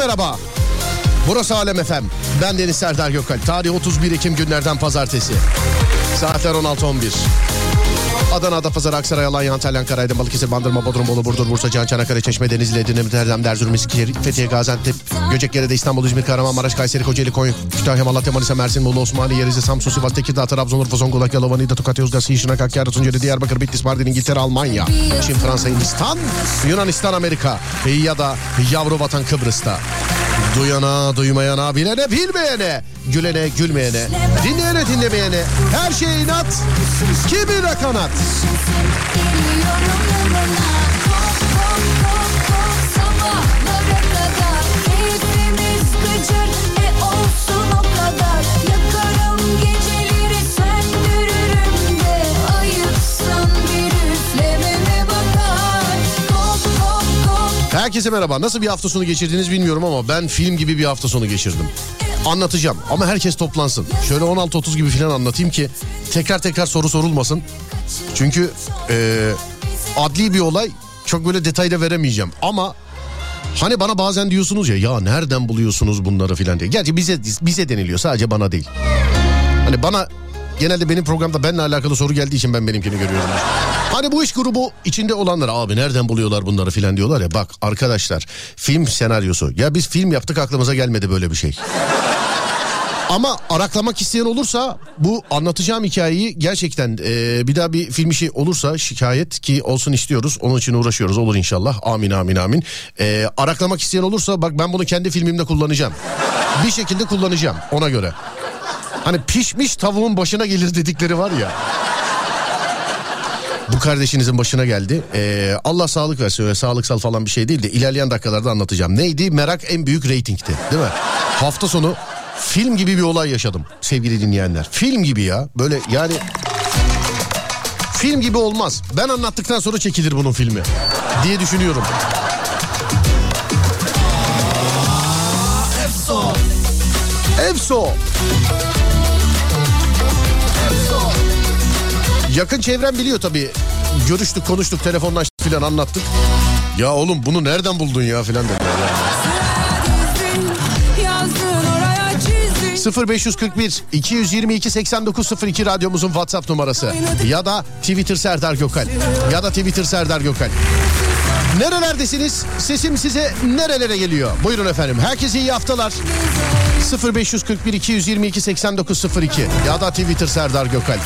merhaba. Burası Alem FM. Ben Deniz Serdar Gökalp. Tarih 31 Ekim günlerden pazartesi. Saatler 16.11. Adana, Adapazarı, Aksaray, Alanya, Antalya, Ankara, Aydın, Balıkesir, Bandırma, Bodrum, Bolu, Burdur, Bursa, Can, Çanakkale, Çeşme, Denizli, Edirne, Erdem, Erzurum, Eskişehir, Fethiye, Gaziantep, Göceklere'de İstanbul, İzmir, Kahramanmaraş, Kayseri, Kocaeli, Konya, Kütahya, Malatya, Manisa, Mersin, Bolu, Osmaniye, Rize, Samsun, Sivas, Tekirdağ, Trabzon, Urfa, Zonguldak, Yalova, Niğde, Tokat, Yozgat, Şişinak, Hakkari, Tunceli, Diyarbakır, Bitlis, Mardin, İngiltere, Almanya, Çin, Fransa, Hindistan, Yunanistan, Amerika ya da yavru vatan Kıbrıs'ta. Duyana, duymayana, bilene, bilmeyene, gülene, gülmeyene, dinleyene, dinlemeyene, her şeye inat, kimine kanat. Herkese merhaba. Nasıl bir hafta sonu geçirdiniz bilmiyorum ama ben film gibi bir hafta sonu geçirdim. Anlatacağım ama herkes toplansın. Şöyle 16-30 gibi falan anlatayım ki tekrar tekrar soru sorulmasın. Çünkü e, adli bir olay çok böyle detayda veremeyeceğim ama Hani bana bazen diyorsunuz ya ya nereden buluyorsunuz bunları filan diye. Gerçi bize bize deniliyor sadece bana değil. Hani bana genelde benim programda benimle alakalı soru geldiği için ben benimkini görüyorum. Hani bu iş grubu içinde olanlar abi nereden buluyorlar bunları filan diyorlar ya. Bak arkadaşlar film senaryosu. Ya biz film yaptık aklımıza gelmedi böyle bir şey. Ama araklamak isteyen olursa bu anlatacağım hikayeyi gerçekten e, bir daha bir film işi olursa şikayet ki olsun istiyoruz. Onun için uğraşıyoruz olur inşallah. Amin amin amin. E, araklamak isteyen olursa bak ben bunu kendi filmimde kullanacağım. Bir şekilde kullanacağım ona göre. Hani pişmiş tavuğun başına gelir dedikleri var ya. Bu kardeşinizin başına geldi. Ee, Allah sağlık versin öyle sağlıksal falan bir şey değil de ilerleyen dakikalarda anlatacağım. Neydi? Merak en büyük reytingti değil mi? Hafta sonu film gibi bir olay yaşadım sevgili dinleyenler. Film gibi ya böyle yani film gibi olmaz. Ben anlattıktan sonra çekilir bunun filmi diye düşünüyorum. Efso. Efso. Yakın çevrem biliyor tabii. Görüştük, konuştuk, telefonlaştık filan anlattık. Ya oğlum bunu nereden buldun ya filan. Yani. 0541 222 8902 radyomuzun WhatsApp numarası ya da Twitter Serdar Gökal ya da Twitter Serdar Gökal. Nerelerdesiniz? Sesim size nerelere geliyor? Buyurun efendim. Herkese iyi haftalar. 0541 222 8902 ya da Twitter Serdar Gökal.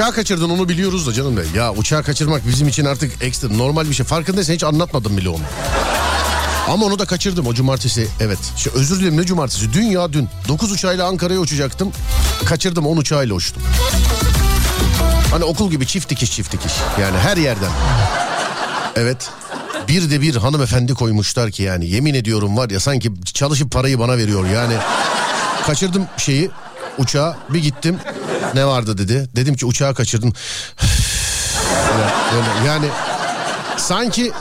Uçağı kaçırdın onu biliyoruz da canım de. Ya uçağı kaçırmak bizim için artık ekstra normal bir şey. Farkındaysan hiç anlatmadım bile onu. Ama onu da kaçırdım o cumartesi. Evet. Şey, özür dilerim ne cumartesi? Dün ya dün. 9 uçağıyla Ankara'ya uçacaktım. Kaçırdım 10 uçağıyla uçtum. Hani okul gibi çift dikiş çift dikiş. Yani her yerden. Evet. Bir de bir hanımefendi koymuşlar ki yani yemin ediyorum var ya sanki çalışıp parayı bana veriyor yani. Kaçırdım şeyi uçağa bir gittim ne vardı dedi. Dedim ki uçağı kaçırdım. Böyle, yani sanki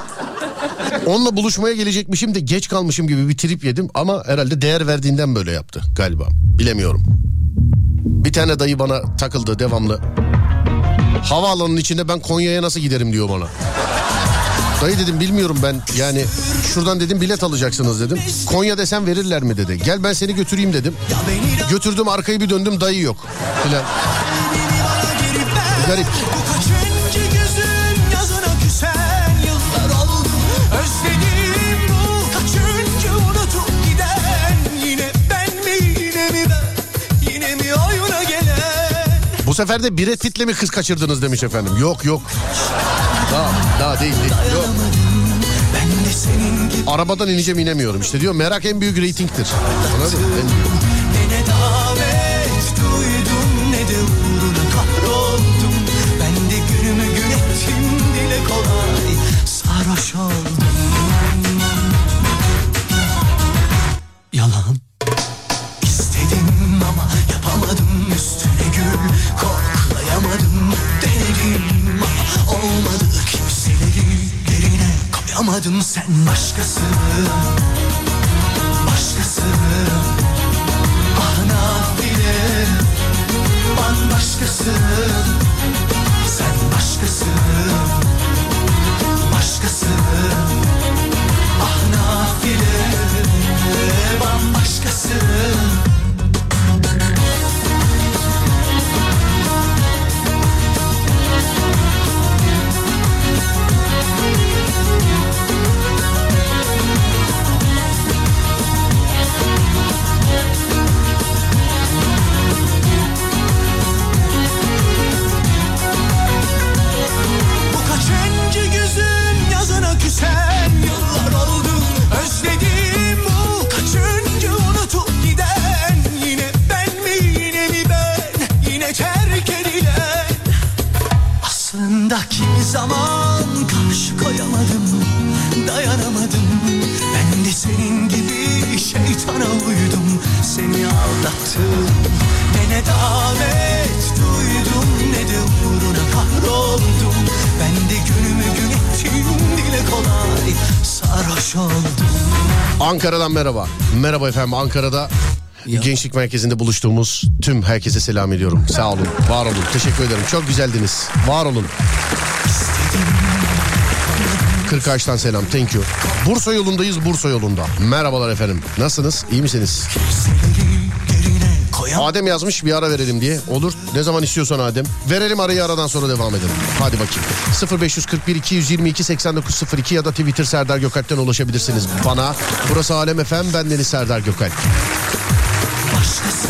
onunla buluşmaya gelecekmişim de geç kalmışım gibi bir trip yedim ama herhalde değer verdiğinden böyle yaptı galiba. Bilemiyorum. Bir tane dayı bana takıldı devamlı. Havaalanının içinde ben Konya'ya nasıl giderim diyor bana. Dayı dedim bilmiyorum ben yani şuradan dedim bilet alacaksınız dedim. Konya desem verirler mi dedi. Gel ben seni götüreyim dedim. Götürdüm arkayı bir döndüm dayı yok. Filan. Garip. Bu sefer de Brad Pitt'le mi kız kaçırdınız demiş efendim. Yok yok. Daha, daha değil değil. Yok. Arabadan ineceğim inemiyorum işte diyor merak en büyük reytingtir. Anladın mı? En büyük. Mushka. Merhaba. Efendim Ankara'da Gençlik Merkezi'nde buluştuğumuz tüm herkese selam ediyorum. Sağ olun, var olun. Teşekkür ederim. Çok güzeldiniz. Var olun. Kırkağaç'tan selam. Thank you. Bursa yolundayız. Bursa yolunda. Merhabalar efendim. Nasılsınız? İyi misiniz? Adem yazmış bir ara verelim diye. Olur. Ne zaman istiyorsan Adem. Verelim arayı aradan sonra devam edelim. Hadi bakayım. 0541 222 8902 ya da Twitter Serdar Gökalp'ten ulaşabilirsiniz bana. Burası Alem FM. Ben Deniz Serdar Gökalp. Başkası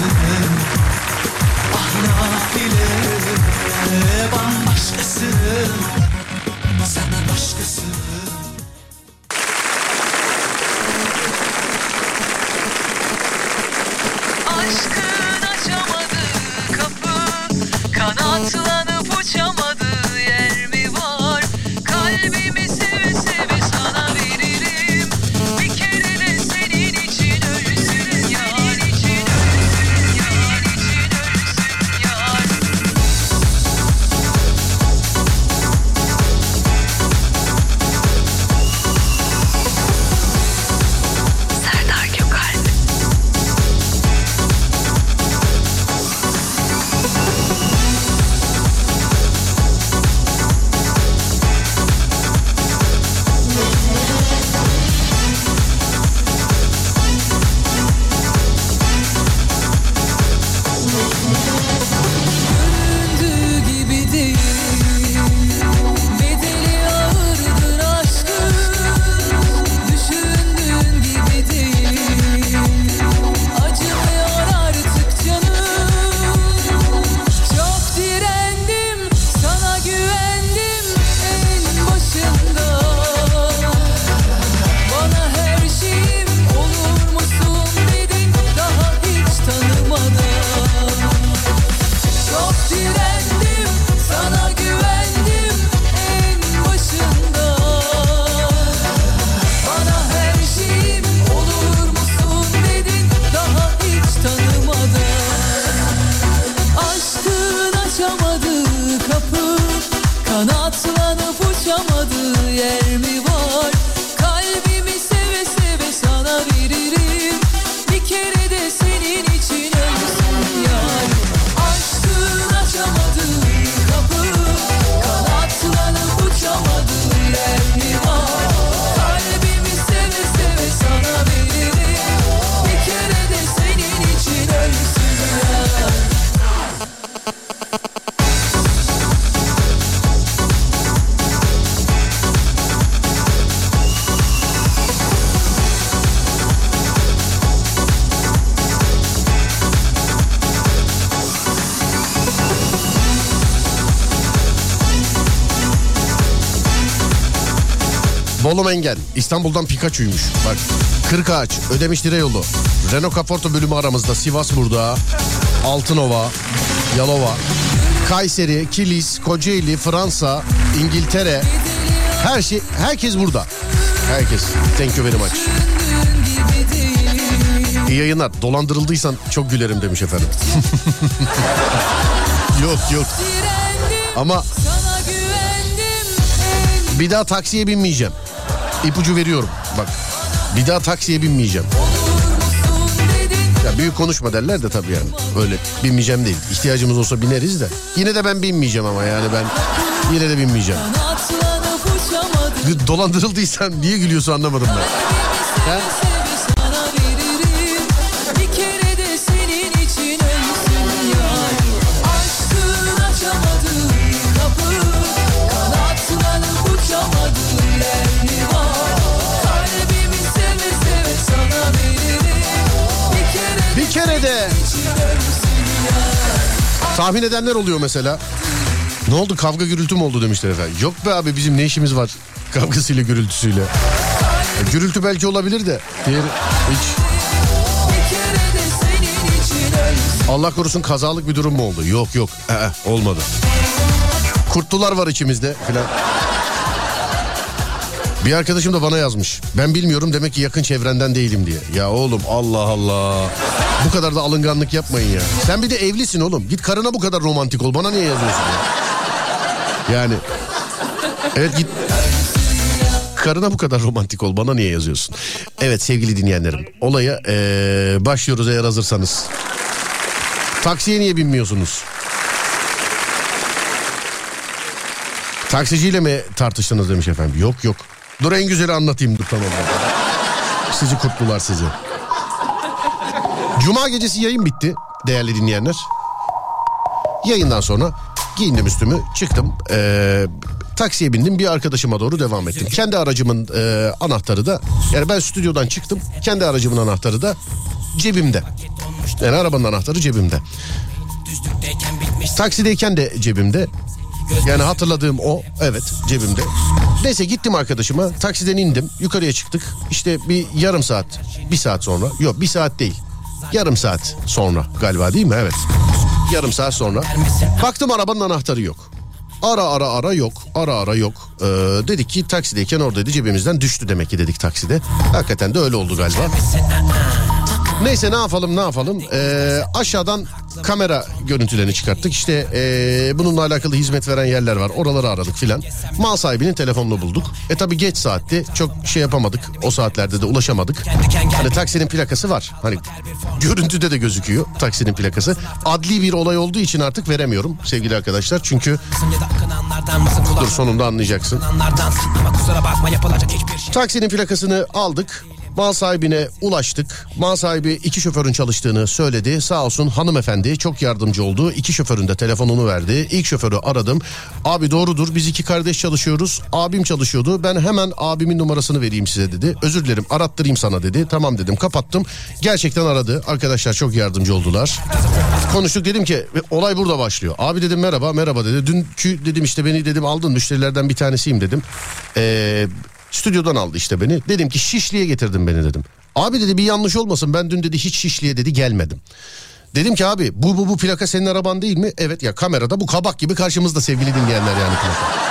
Bolu Mengen İstanbul'dan Pikachu'ymuş. Bak Kırkağaç, Ödemiş Dire Yolu, Renault Kaporta bölümü aramızda. Sivas burada, Altınova, Yalova, Kayseri, Kilis, Kocaeli, Fransa, İngiltere. Her şey, herkes burada. Herkes. Thank you very much. İyi yayınlar. Dolandırıldıysan çok gülerim demiş efendim. yok yok. Ama bir daha taksiye binmeyeceğim. İpucu veriyorum. Bak. Bir daha taksiye binmeyeceğim. Ya büyük konuşma derler de tabii yani. Öyle binmeyeceğim değil. İhtiyacımız olsa bineriz de. Yine de ben binmeyeceğim ama yani ben yine de binmeyeceğim. Dolandırıldıysan niye gülüyorsun anlamadım ben. Seve tahmin edenler oluyor mesela. Ne oldu kavga gürültü mü oldu demişler efendim. Yok be abi bizim ne işimiz var kavgasıyla gürültüsüyle. Ya gürültü belki olabilir de diğer hiç Allah korusun kazalık bir durum mu oldu? Yok yok Ee, olmadı. Kurtlular var içimizde filan. Bir arkadaşım da bana yazmış. Ben bilmiyorum demek ki yakın çevrenden değilim diye. Ya oğlum Allah Allah. Bu kadar da alınganlık yapmayın ya. Sen bir de evlisin oğlum. Git karına bu kadar romantik ol. Bana niye yazıyorsun ya? Yani. Evet git. Karına bu kadar romantik ol. Bana niye yazıyorsun? Evet sevgili dinleyenlerim. Olaya ee, başlıyoruz eğer hazırsanız. Taksiye niye binmiyorsunuz? Taksiciyle mi tartıştınız demiş efendim. Yok yok. Dur en güzeli anlatayım dur tamam. Sizi kutlular sizi. Cuma gecesi yayın bitti değerli dinleyenler. Yayından sonra giyindim üstümü çıktım. Ee, taksiye bindim bir arkadaşıma doğru devam ettim. Kendi aracımın e, anahtarı da yani ben stüdyodan çıktım. Kendi aracımın anahtarı da cebimde. Yani arabanın anahtarı cebimde. Taksideyken de cebimde. Yani hatırladığım o evet cebimde. Neyse gittim arkadaşıma taksiden indim yukarıya çıktık. İşte bir yarım saat bir saat sonra yok bir saat değil yarım saat sonra galiba değil mi evet. Yarım saat sonra baktım arabanın anahtarı yok. Ara ara ara yok ara ara yok. Ee, dedik ki taksideyken oradaydı cebimizden düştü demek ki dedik takside. Hakikaten de öyle oldu galiba. Neyse ne yapalım ne yapalım. Ee, aşağıdan kamera görüntülerini çıkarttık. İşte ee, bununla alakalı hizmet veren yerler var. Oraları aradık filan. Mal sahibinin telefonunu bulduk. E tabi geç saatti. Çok şey yapamadık. O saatlerde de ulaşamadık. Hani taksinin plakası var. Hani görüntüde de gözüküyor taksinin plakası. Adli bir olay olduğu için artık veremiyorum sevgili arkadaşlar. Çünkü dur sonunda anlayacaksın. Taksinin plakasını aldık. Mal sahibine ulaştık. Mal sahibi iki şoförün çalıştığını söyledi. Sağ olsun hanımefendi çok yardımcı oldu. İki şoförün de telefonunu verdi. İlk şoförü aradım. Abi doğrudur biz iki kardeş çalışıyoruz. Abim çalışıyordu. Ben hemen abimin numarasını vereyim size dedi. Özür dilerim arattırayım sana dedi. Tamam dedim kapattım. Gerçekten aradı. Arkadaşlar çok yardımcı oldular. Konuştuk dedim ki olay burada başlıyor. Abi dedim merhaba merhaba dedi. Dünkü dedim işte beni dedim aldın müşterilerden bir tanesiyim dedim. Eee Stüdyodan aldı işte beni. Dedim ki Şişli'ye getirdin beni dedim. Abi dedi bir yanlış olmasın ben dün dedi hiç Şişli'ye dedi gelmedim. Dedim ki abi bu bu bu plaka senin araban değil mi? Evet ya kamerada bu kabak gibi karşımızda sevgili dinleyenler yani plaka.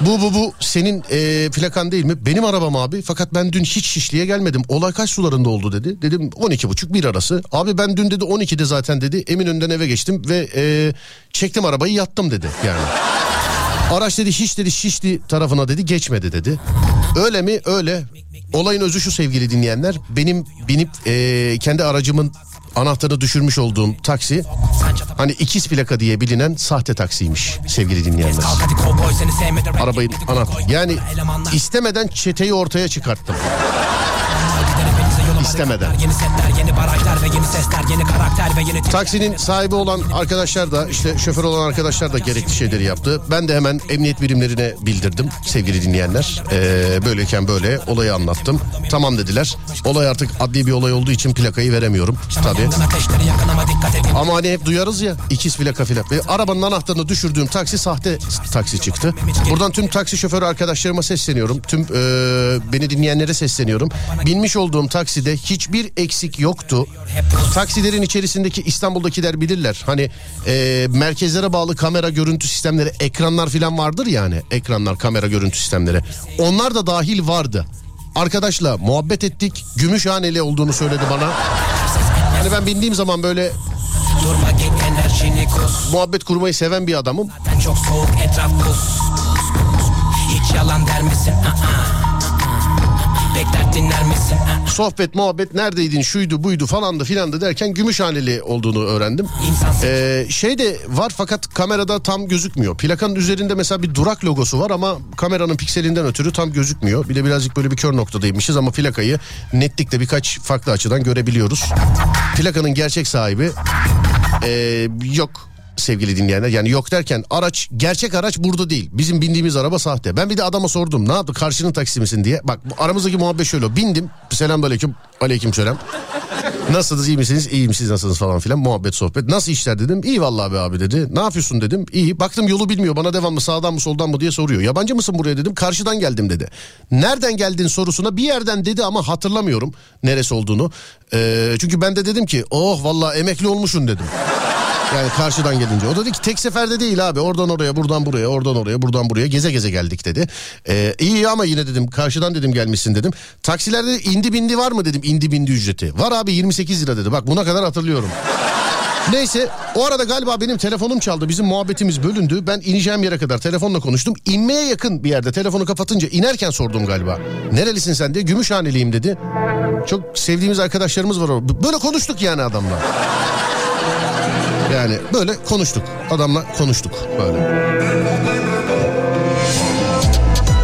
Bu bu bu senin e, plakan değil mi? Benim arabam abi fakat ben dün hiç Şişli'ye gelmedim. Olay kaç sularında oldu dedi. Dedim 12 buçuk bir arası. Abi ben dün dedi 12'de zaten dedi Eminönü'nden eve geçtim ve e, çektim arabayı yattım dedi yani. Araç dedi hiç dedi Şişli tarafına dedi geçmedi dedi. Öyle mi? Öyle. Olayın özü şu sevgili dinleyenler. Benim binip eee, kendi aracımın anahtarını düşürmüş olduğum taksi hani ikiz plaka diye bilinen sahte taksiymiş sevgili dinleyenler. Arabayı anahtar. Yani istemeden çeteyi ortaya çıkarttım. İstemeden. hareketler, Yeni setler yeni barajlar ve yeni sesler Yeni karakter ve yeni Taksinin sahibi olan arkadaşlar da işte şoför olan arkadaşlar da gerekli şeyleri yaptı. Ben de hemen emniyet birimlerine bildirdim sevgili dinleyenler. Ee, böyleyken böyle olayı anlattım. Tamam dediler. Olay artık adli bir olay olduğu için plakayı veremiyorum tabii. Ama hani hep duyarız ya ikiz plaka filan. Ve arabanın anahtarını düşürdüğüm taksi sahte taksi çıktı. Buradan tüm taksi şoförü arkadaşlarıma sesleniyorum. Tüm e, beni dinleyenlere sesleniyorum. Binmiş olduğum takside hiçbir eksik yoktu. Taksilerin içerisindeki İstanbul'dakiler bilirler. Hani e, merkezlere bağlı kamera görüntü sistemleri, ekranlar filan vardır yani. Ekranlar, kamera görüntü sistemleri. Onlar da dahil vardı. Arkadaşla muhabbet ettik. Gümüşhaneli olduğunu söyledi bana. Hani ben bindiğim zaman böyle Durma muhabbet kurmayı seven bir adamım. Ben çok soğuk etraf buz Hiç yalan der misin? Aa. Bekler dinler misin? Aa. Sohbet muhabbet neredeydin şuydu buydu falandı filandı derken Gümüşhaneli olduğunu öğrendim. Ee, şey de var fakat kamerada tam gözükmüyor. Plakanın üzerinde mesela bir durak logosu var ama kameranın pikselinden ötürü tam gözükmüyor. Bir de birazcık böyle bir kör noktadaymışız ama plakayı netlikle birkaç farklı açıdan görebiliyoruz. Plakanın gerçek sahibi ee, yok sevgili dinleyenler. Yani yok derken araç gerçek araç burada değil. Bizim bindiğimiz araba sahte. Ben bir de adama sordum ne yaptı karşının taksi misin diye. Bak aramızdaki muhabbet şöyle bindim. Selamünaleyküm. Aleyküm selam. Nasılsınız iyi misiniz? İyiyim siz nasılsınız falan filan muhabbet sohbet. Nasıl işler dedim. İyi vallahi be abi dedi. Ne yapıyorsun dedim. İyi. Baktım yolu bilmiyor bana devamlı sağdan mı soldan mı diye soruyor. Yabancı mısın buraya dedim. Karşıdan geldim dedi. Nereden geldin sorusuna bir yerden dedi ama hatırlamıyorum neresi olduğunu. Ee, çünkü ben de dedim ki oh vallahi emekli olmuşsun dedim. Yani karşıdan gelince. O da dedi ki tek seferde değil abi. Oradan oraya, buradan buraya, oradan oraya, buradan buraya geze geze geldik dedi. Ee, iyi ama yine dedim karşıdan dedim gelmişsin dedim. Taksilerde indi bindi var mı dedim indi bindi ücreti. Var abi 28 lira dedi. Bak buna kadar hatırlıyorum. Neyse o arada galiba benim telefonum çaldı. Bizim muhabbetimiz bölündü. Ben ineceğim yere kadar telefonla konuştum. İnmeye yakın bir yerde telefonu kapatınca inerken sordum galiba. Nerelisin sen diye. Gümüşhaneliyim dedi. Çok sevdiğimiz arkadaşlarımız var orada. Böyle konuştuk yani adamla. Yani böyle konuştuk. Adamla konuştuk böyle.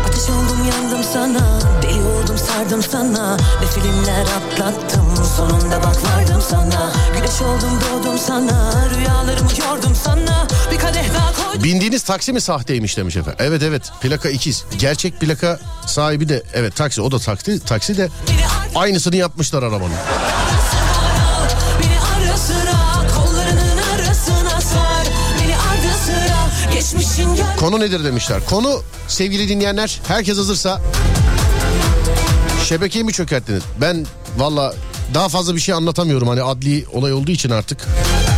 Ateş oldum yandım sana Deli oldum sardım sana Ne filmler atlattım Sonunda bak vardım sana Güneş oldum doğdum sana Rüyalarımı yordum sana Bir kadeh daha koydum Bindiğiniz taksi mi sahteymiş demiş efendim. Evet evet plaka ikiz. Gerçek plaka sahibi de evet taksi o da taksi, taksi de aynısını yapmışlar arabanın. Konu nedir demişler. Konu sevgili dinleyenler herkes hazırsa şebekeyi mi çökerttiniz? Ben valla daha fazla bir şey anlatamıyorum hani adli olay olduğu için artık.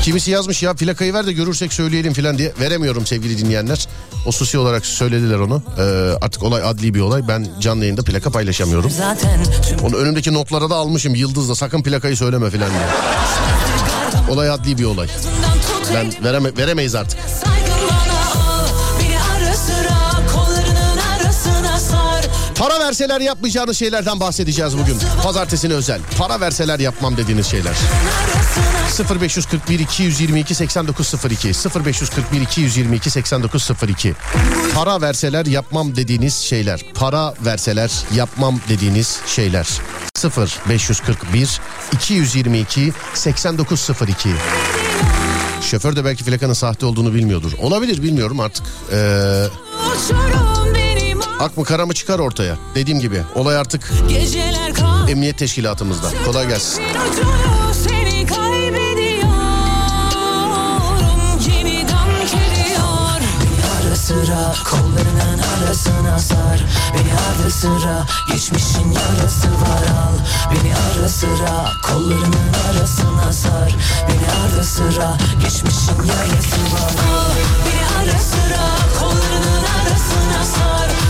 Kimisi yazmış ya plakayı ver de görürsek söyleyelim falan diye. Veremiyorum sevgili dinleyenler. O susi olarak söylediler onu. Ee, artık olay adli bir olay. Ben canlı yayında plaka paylaşamıyorum. Onu önümdeki notlara da almışım yıldızla sakın plakayı söyleme falan diye. Olay adli bir olay. Ben vereme, veremeyiz artık. Para verseler yapmayacağınız şeylerden bahsedeceğiz bugün. Pazartesine özel. Para verseler yapmam dediğiniz şeyler. Arasına 0541 222 8902 0541 222 8902 Para verseler yapmam dediğiniz şeyler. Para verseler yapmam dediğiniz şeyler. 0541 222 8902 Şoför de belki plakanın sahte olduğunu bilmiyordur. Olabilir bilmiyorum artık. Ee, ak mı kara mı çıkar ortaya. Dediğim gibi olay artık emniyet teşkilatımızda. Kolay gelsin. sıra kollarının arasına sar. Beni ara sıra geçmişin yarası var. Al Beni ara sıra kollarının arasına sar. Beni ara sıra geçmişin yarası var. Al Beni ara sıra kollarının arasına sar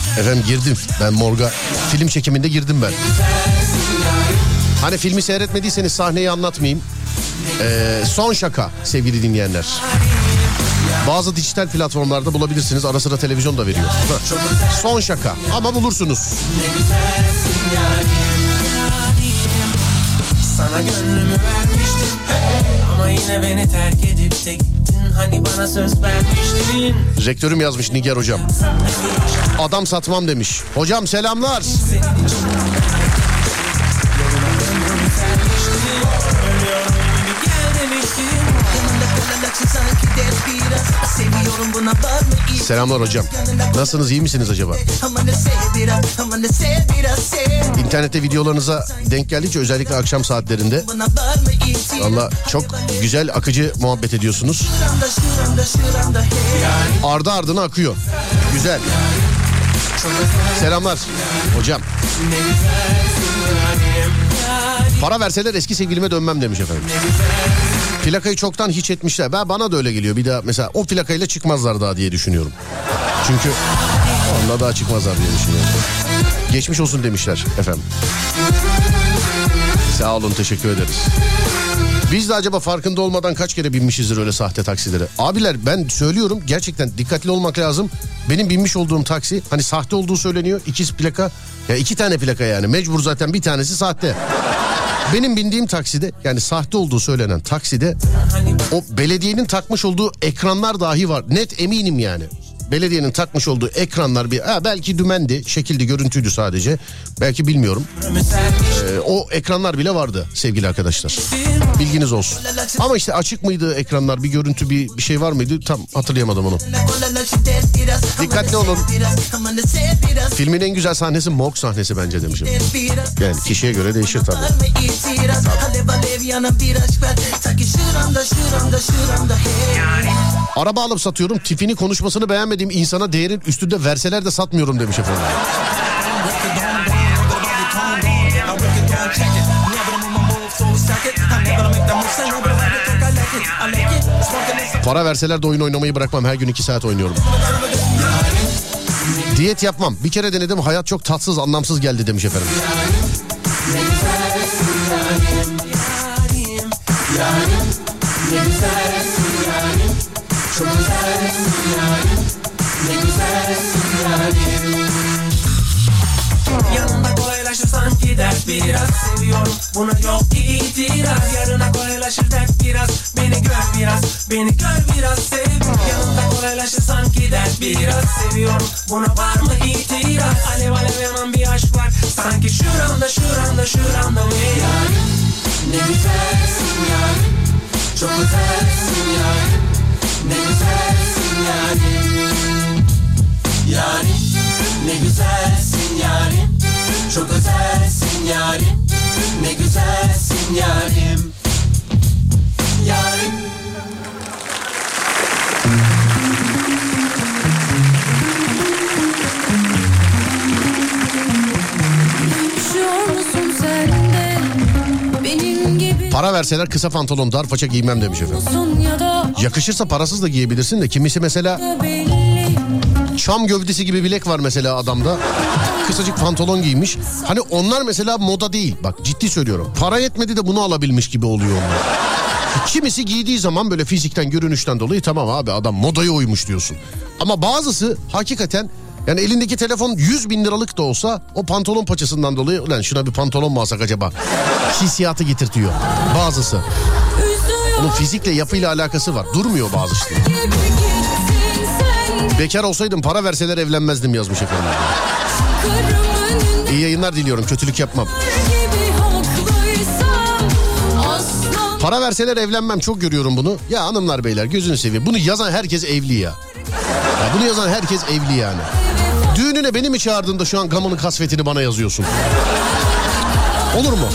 efendim girdim. Ben morga film çekiminde girdim ben. Hani filmi seyretmediyseniz sahneyi anlatmayayım. Ee, son şaka sevgili dinleyenler. Bazı dijital platformlarda bulabilirsiniz. Ara sıra televizyon da veriyor. Son şaka ama bulursunuz. Sana gönlümü vermiştim Ama yine beni terk edip gittin Hani bana söz vermiştin Rektörüm yazmış Nigar hocam. Adam satmam demiş. Hocam selamlar. Selamlar hocam. Nasılsınız iyi misiniz acaba? İnternette videolarınıza denk geldikçe özellikle akşam saatlerinde valla çok güzel akıcı muhabbet ediyorsunuz. Ardı ardına akıyor. Güzel. Selamlar hocam. Para verseler eski sevgilime dönmem demiş efendim. Plakayı çoktan hiç etmişler. Ben bana da öyle geliyor. Bir daha mesela o plakayla çıkmazlar daha diye düşünüyorum. Çünkü onunla daha çıkmazlar diye düşünüyorum. Geçmiş olsun demişler efendim. Sağ olun teşekkür ederiz. Biz de acaba farkında olmadan kaç kere binmişizdir öyle sahte taksilere? Abiler ben söylüyorum gerçekten dikkatli olmak lazım. Benim binmiş olduğum taksi hani sahte olduğu söyleniyor. İkiz plaka ya iki tane plaka yani mecbur zaten bir tanesi sahte. Benim bindiğim takside yani sahte olduğu söylenen takside o belediyenin takmış olduğu ekranlar dahi var. Net eminim yani. Belediyenin takmış olduğu ekranlar bir ha, belki dümendi, şekildi, görüntüydü sadece. Belki bilmiyorum. Ee, o ekranlar bile vardı sevgili arkadaşlar. Bilginiz olsun. Ama işte açık mıydı ekranlar, bir görüntü, bir, bir şey var mıydı? Tam hatırlayamadım onu. Dikkatli olun. Filmin en güzel sahnesi morg sahnesi bence demişim. Yani kişiye göre değişir tabii. Araba alıp satıyorum. Tipini konuşmasını beğenmediğim insana değerin üstünde verseler de satmıyorum demiş efendim. Para verseler de oyun oynamayı bırakmam. Her gün iki saat oynuyorum. Diyet yapmam. Bir kere denedim hayat çok tatsız anlamsız geldi demiş efendim. Yanında dert biraz Seviyorum. Buna yok itiraz. Yarına kolaylaşır dert biraz. Beni gör biraz, beni gör biraz sev Yanında kolaylaşır sanki dert biraz Seviyorum. Buna var mı itiraz? Alev alev yanan bir aşk var. Sanki şuramda şuramda şuramda ne yarim Ne güzelsin yarim Çok güzelsin yarim Ne güzelsin yarim Yarim ne güzelsin yarim Çok özelsin yarim. Ne güzelsin yarim. Yarim. Para verseler kısa pantolon dar paça giymem demiş efendim. Yakışırsa parasız da giyebilirsin de kimisi mesela Çam gövdesi gibi bilek var mesela adamda. Kısacık pantolon giymiş. Hani onlar mesela moda değil. Bak ciddi söylüyorum. Para yetmedi de bunu alabilmiş gibi oluyor onlar. Kimisi giydiği zaman böyle fizikten görünüşten dolayı tamam abi adam modaya uymuş diyorsun. Ama bazısı hakikaten yani elindeki telefon 100 bin liralık da olsa o pantolon paçasından dolayı ulan şuna bir pantolon mu alsak acaba? Hissiyatı getirtiyor bazısı. Onun fizikle yapıyla alakası var. Durmuyor bazı işte. Bekar olsaydım para verseler evlenmezdim yazmış efendim. İyi yayınlar diliyorum. Kötülük yapmam. Para verseler evlenmem çok görüyorum bunu. Ya hanımlar beyler gözünü seveyim. Bunu yazan herkes evli ya. ya bunu yazan herkes evli yani. Düğününe beni mi çağırdın da şu an gamını kasvetini bana yazıyorsun? Olur mu?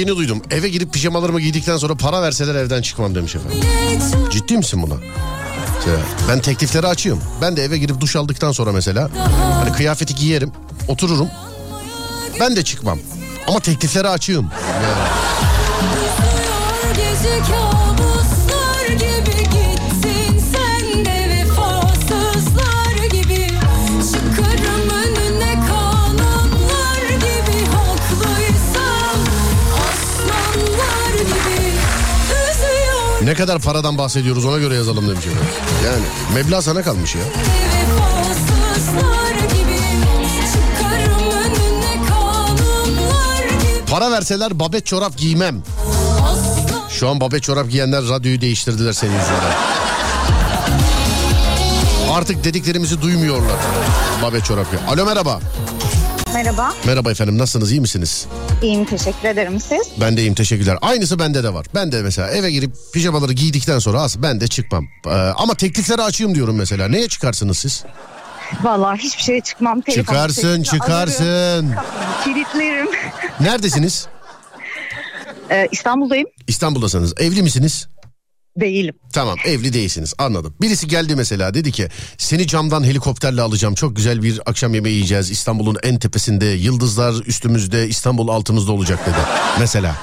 Yeni duydum. Eve girip pijamalarımı giydikten sonra para verseler evden çıkmam demiş efendim. Ciddi misin buna? Ben teklifleri açıyorum. Ben de eve girip duş aldıktan sonra mesela hani kıyafeti giyerim, otururum. Ben de çıkmam. Ama teklifleri açığım. Uzuyor Ne kadar paradan bahsediyoruz ona göre yazalım demiş efendim. Yani meblağ sana kalmış ya. Para verseler babet çorap giymem. Şu an babet çorap giyenler radyoyu değiştirdiler senin yüzünden. Artık dediklerimizi duymuyorlar. Babet çorap giy- Alo merhaba. Merhaba, Merhaba efendim nasılsınız iyi misiniz? iyiyim teşekkür ederim siz. Ben de iyiyim teşekkürler. Aynısı bende de var. Ben de mesela eve girip pijamaları giydikten sonra az ben de çıkmam. Ee, ama teklifleri açayım diyorum mesela. Neye çıkarsınız siz? Vallahi hiçbir şeye çıkmam. Telefonu Çıkarsın çıkarsın. Kilitlerim. Neredesiniz? Ee, İstanbul'dayım. İstanbul'dasınız. Evli misiniz? Değilim. Tamam evli değilsiniz anladım. Birisi geldi mesela dedi ki seni camdan helikopterle alacağım. Çok güzel bir akşam yemeği yiyeceğiz. İstanbul'un en tepesinde yıldızlar üstümüzde İstanbul altımızda olacak dedi. Mesela.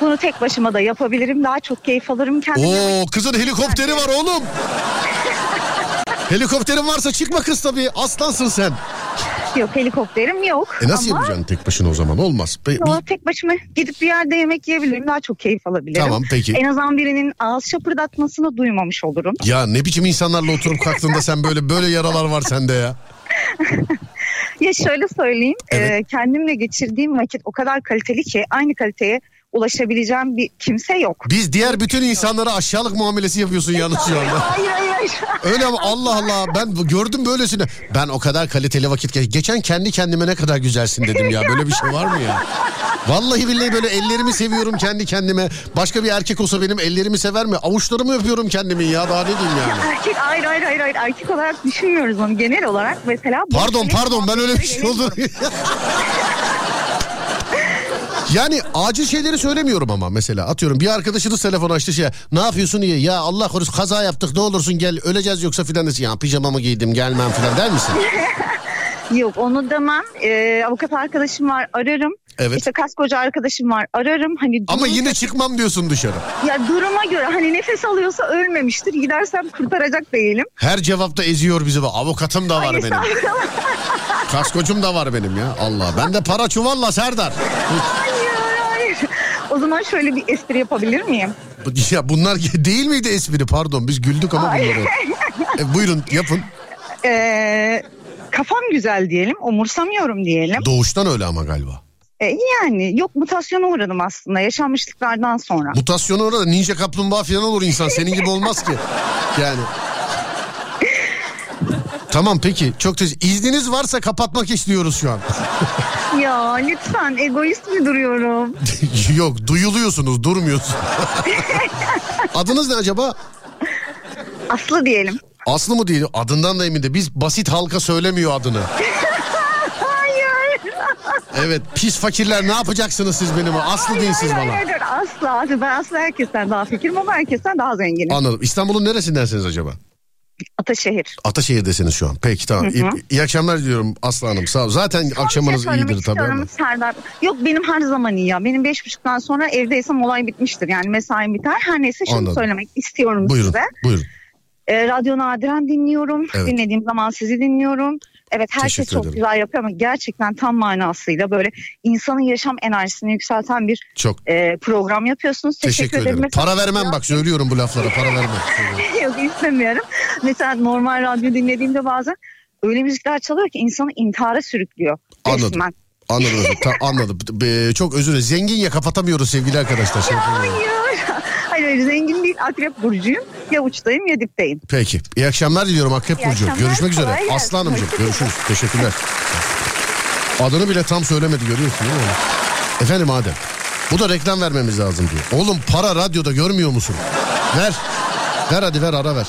Bunu tek başıma da yapabilirim. Daha çok keyif alırım kendime. Oo kızın helikopteri var oğlum. Helikopterin varsa çıkma kız tabii. Aslansın sen. Yok helikopterim yok. E nasıl Ama yapacaksın tek başına o zaman? Olmaz. Be- yo, tek başıma gidip bir yerde yemek yiyebilirim. Daha çok keyif alabilirim. Tamam, peki. En azından birinin ağız şapırdatmasını duymamış olurum. Ya ne biçim insanlarla oturup kalktığında sen böyle böyle yaralar var sende ya. Ya şöyle söyleyeyim. Evet. e, kendimle geçirdiğim vakit o kadar kaliteli ki aynı kaliteye ulaşabileceğim bir kimse yok. Biz diğer bütün insanlara aşağılık muamelesi yapıyorsun yalnız şu anda. Hayır hayır hayır. Öyle ama Allah Allah ben gördüm böylesini. Ben o kadar kaliteli vakit geç. Geçen kendi kendime ne kadar güzelsin dedim ya. Böyle bir şey var mı ya? Vallahi billahi böyle ellerimi seviyorum kendi kendime. Başka bir erkek olsa benim ellerimi sever mi? Avuçlarımı öpüyorum kendimin ya. Daha ne diyeyim yani? Erkek hayır hayır hayır hayır erkek olarak düşünmüyoruz onu genel olarak mesela. Pardon pardon ben öyle bir şey oldu. Yani acil şeyleri söylemiyorum ama mesela atıyorum bir arkadaşınız telefon açtı şey ne yapıyorsun diye ya Allah korusun kaza yaptık ne olursun gel öleceğiz yoksa filan desin ya pijamamı giydim gelmem filan der misin? Yok onu demem. Ee, avukat arkadaşım var ararım. Evet. İşte kaskocu arkadaşım var ararım. Hani Ama yine çıkmam diyorsun dışarı. ya duruma göre hani nefes alıyorsa ölmemiştir. Gidersem kurtaracak değilim. Her cevapta eziyor bizi. Avukatım da var Hayır, benim. Kaskocum da var benim ya. Allah. Ben de para çuvalla Serdar. hayır hayır. O zaman şöyle bir espri yapabilir miyim? Ya bunlar değil miydi espri? Pardon biz güldük ama bunları. E, buyurun yapın. Ee, kafam güzel diyelim. Umursamıyorum diyelim. Doğuştan öyle ama galiba. Ee, yani yok mutasyona uğradım aslında yaşanmışlıklardan sonra. Mutasyonu orada ninja kaplumbağa falan olur insan. Senin gibi olmaz ki. Yani. Tamam peki çok teşekkür İzniniz varsa kapatmak istiyoruz şu an. ya lütfen egoist mi duruyorum? Yok duyuluyorsunuz durmuyorsunuz. Adınız ne acaba? Aslı diyelim. Aslı mı değil adından da emin de biz basit halka söylemiyor adını. Evet pis fakirler ne yapacaksınız siz benim Aslı deyin siz hayır, bana. hayır, hayır, asla. Ben asla herkesten daha fikirim ama herkesten daha zenginim. Anladım. İstanbul'un neresindensiniz acaba? Ataşehir. Ataşehir'desiniz şu an. Peki tamam. İyi, iyi akşamlar diliyorum Aslı Hanım. Sağ ol. Zaten akşamınız Bir şey söylemek iyidir tabii ama. Serdar. Yok benim her zaman iyi ya. Benim beş buçuktan sonra evdeysem olay bitmiştir. Yani mesaim biter. Her neyse şunu Anladım. söylemek istiyorum Buyurun. size. Buyurun. Ee, radyo nadiren dinliyorum. Evet. Dinlediğim zaman sizi dinliyorum. Evet herkes Teşekkür çok ederim. güzel yapıyor ama gerçekten tam manasıyla böyle insanın yaşam enerjisini yükselten bir Çok e, program yapıyorsunuz. teşekkür, ederim. Mesela- Para vermem bak söylüyorum bu laflara. Para vermem. Yok istemiyorum. Mesela normal radyo dinlediğimde bazen öyle müzikler çalıyor ki insanı intihara sürüklüyor. Anladım. Resmen. Anladım. ta- anladım. Be- çok özür dilerim. Zengin ya kapatamıyoruz sevgili arkadaşlar. Şey. Hayır. Hayır hayır, zengin değil akrep burcuyum. Ya uçtayım ya dipteyim. Peki. İyi akşamlar diliyorum Akrep İyi Burcu. akşamlar, Görüşmek üzere. kolay gelsin. Aslı Hanımcığım Hoşçakalın. görüşürüz. Teşekkürler. Adını bile tam söylemedi görüyorsun değil mi? Efendim Adem. Bu da reklam vermemiz lazım diyor. Oğlum para radyoda görmüyor musun? Ver. Ver hadi ver ara ver.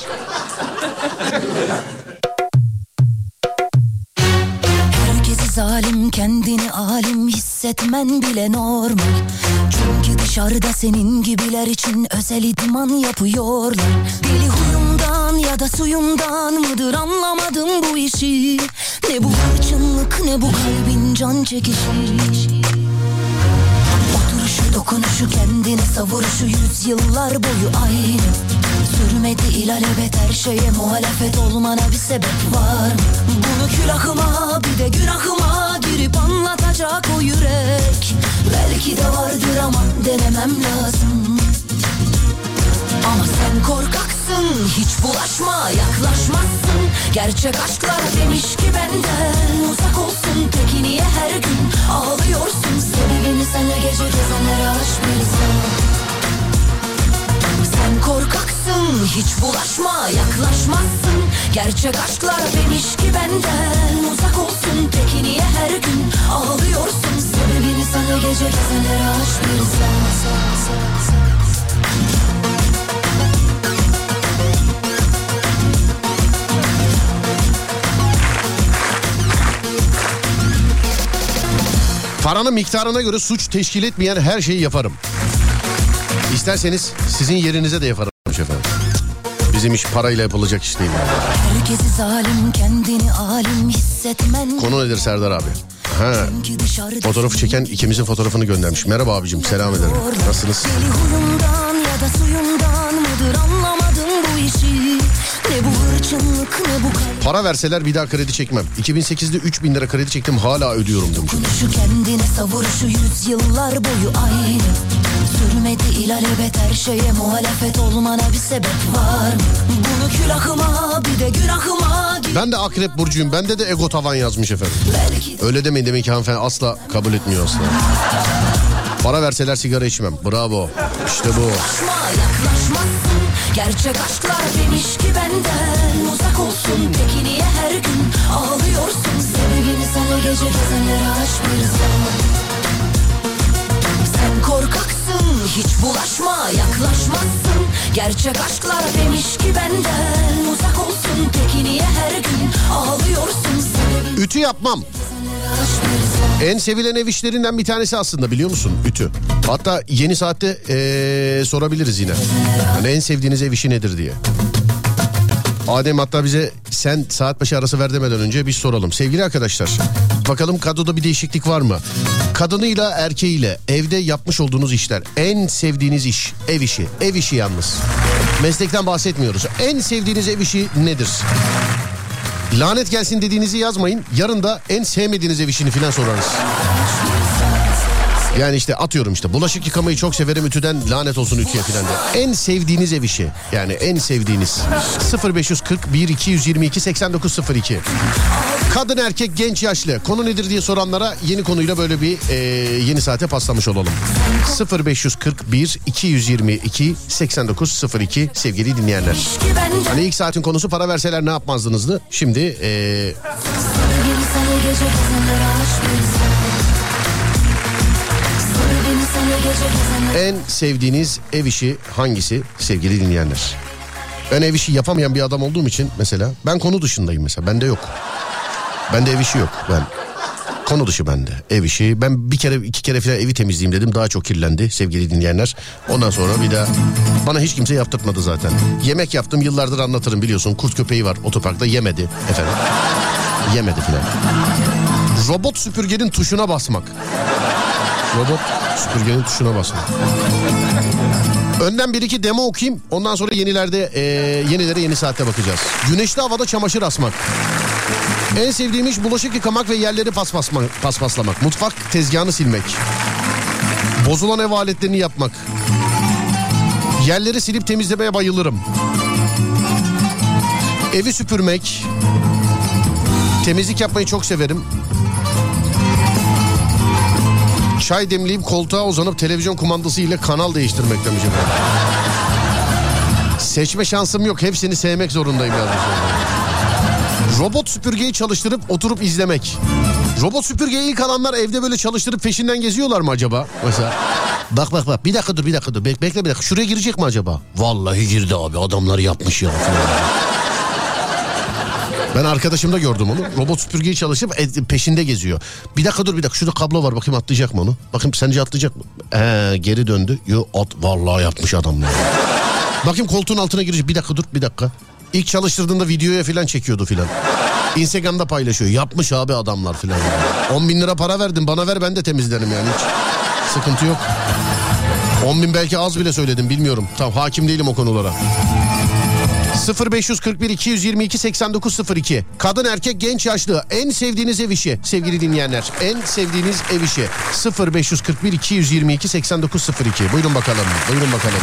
Zalim kendini alim hissetmen bile normal. Çünkü dışarıda senin gibiler için özel idman yapıyorlar. Deli huyumdan ya da suyumdan mıdır anlamadım bu işi. Ne bu hırçınlık ne bu kalbin can çekişi dokunuşu kendini savuruşu yüzyıllar boyu aynı. Sürmedi ilalebet her şeye muhalefet olmana bir sebep var? Bunu külahıma bir de günahıma girip anlatacak o yürek. Belki de vardır ama denemem lazım ama sen korkaksın hiç bulaşma yaklaşmazsın. Gerçek aşklar demiş ki benden uzak olsun. Peki niye her gün ağlıyorsun? Sebebini sana gece gezenlere bir Sen korkaksın hiç bulaşma yaklaşmazsın. Gerçek aşklar demiş ki benden uzak olsun. Peki niye her gün ağlıyorsun? Sebebini sana gece gezenlere bir Paranın miktarına göre suç teşkil etmeyen her şeyi yaparım. İsterseniz sizin yerinize de yaparım efendim. Bizim iş parayla yapılacak iş değil. Herkesi zalim kendini alim hissetmen Konu nedir Serdar abi? Ha, fotoğrafı çeken ikimizin fotoğrafını göndermiş. Merhaba abicim selam ederim. Nasılsınız? Para verseler bir daha kredi çekmem. 2008'de 3000 lira kredi çektim hala ödüyorum demiş. Şu kendine savuruşu yüzyıllar boyu aynı Sürmedi ilalebet her şeye muhalefet olmana bir sebep var mı? Bunu külahıma bir de günahıma Ben de akrep burcuyum. Bende de ego tavan yazmış efendim. Belki Öyle demeyin demek ki hanımefendi asla kabul etmiyor aslında. Para verseler sigara içmem. Bravo. İşte bu. yaklaşma yaklaşmazsın Gerçek aşklar demiş ki benden uzak olsun. Peki niye her gün ağlıyorsun? Sebebini sana gece gezenlere aç bir zaman. Sen korkaksın hiç bulaşma yaklaşmazsın. Gerçek aşklar demiş ki benden uzak olsun. Peki niye her gün ağlıyorsun? Ütü yapmam. En sevilen ev işlerinden bir tanesi aslında biliyor musun? Ütü. Hatta yeni saatte ee, sorabiliriz yine. Hani en sevdiğiniz ev işi nedir diye. Adem hatta bize sen saat başı arası ver demeden önce bir soralım. Sevgili arkadaşlar bakalım kadroda bir değişiklik var mı? Kadınıyla erkeğiyle evde yapmış olduğunuz işler en sevdiğiniz iş ev işi ev işi yalnız. Meslekten bahsetmiyoruz. En sevdiğiniz ev işi nedir? Lanet gelsin dediğinizi yazmayın. Yarın da en sevmediğiniz ev işini filan sorarız. Yani işte atıyorum işte bulaşık yıkamayı çok severim ütüden lanet olsun ütüye filan diye. En sevdiğiniz ev işi yani en sevdiğiniz 0541 222 8902 Kadın erkek genç yaşlı konu nedir diye soranlara yeni konuyla böyle bir e, yeni saate paslamış olalım. 0541 222 8902 sevgili dinleyenler. Hani ilk saatin konusu para verseler ne yapmazdınızdı? Şimdi e, en sevdiğiniz ev işi hangisi sevgili dinleyenler? Ben ev işi yapamayan bir adam olduğum için mesela ben konu dışındayım mesela bende yok. Bende ev işi yok ben. Konu dışı bende ev işi. Ben bir kere iki kere falan evi temizleyeyim dedim daha çok kirlendi sevgili dinleyenler. Ondan sonra bir daha bana hiç kimse yaptırtmadı zaten. Yemek yaptım yıllardır anlatırım biliyorsun kurt köpeği var otoparkta yemedi efendim. Yemedi filan. Robot süpürgenin tuşuna basmak. Robot süpürgenin tuşuna basmak. Önden bir iki demo okuyayım. Ondan sonra yenilerde e, yenilere yeni saatte bakacağız. Güneşli havada çamaşır asmak. En sevdiğim iş bulaşık yıkamak ve yerleri paspasma, paspaslamak. Mutfak tezgahını silmek. Bozulan ev aletlerini yapmak. Yerleri silip temizlemeye bayılırım. Evi süpürmek. Temizlik yapmayı çok severim. Çay demleyip koltuğa uzanıp televizyon kumandası ile kanal değiştirmek demiş. Seçme şansım yok. Hepsini sevmek zorundayım yazmış. Robot süpürgeyi çalıştırıp oturup izlemek. Robot süpürgeyi ilk alanlar evde böyle çalıştırıp peşinden geziyorlar mı acaba? Mesela bak bak bak bir dakika dur bir dakika dur Bek, bekle bir dakika şuraya girecek mi acaba? Vallahi girdi abi adamlar yapmış ya. Ben arkadaşımda gördüm onu. Robot süpürgeyi çalışıp peşinde geziyor. Bir dakika dur bir dakika şurada kablo var bakayım atlayacak mı onu? Bakayım sence atlayacak mı? Ee, geri döndü. Yo at vallahi yapmış adam ya. bakayım koltuğun altına girecek. Bir dakika dur bir dakika. İlk çalıştırdığında videoya falan çekiyordu filan. Instagram'da paylaşıyor. Yapmış abi adamlar filan. 10 bin lira para verdim bana ver ben de temizlerim yani hiç. Sıkıntı yok. 10 bin belki az bile söyledim bilmiyorum. Tam hakim değilim o konulara. 0541 222 8902 Kadın erkek genç yaşlı. En sevdiğiniz ev işi. Sevgili dinleyenler en sevdiğiniz ev işi. 0541 222 8902 buyurun bakalım buyurun bakalım.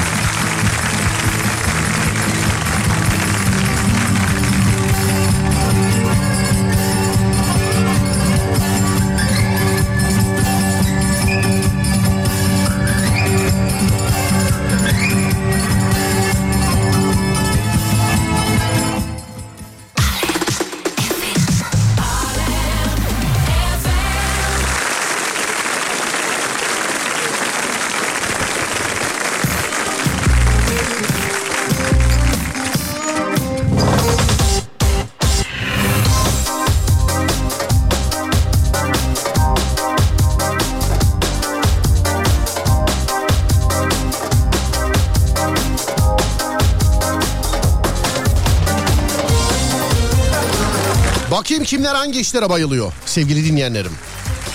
Bakayım kimler hangi işlere bayılıyor sevgili dinleyenlerim.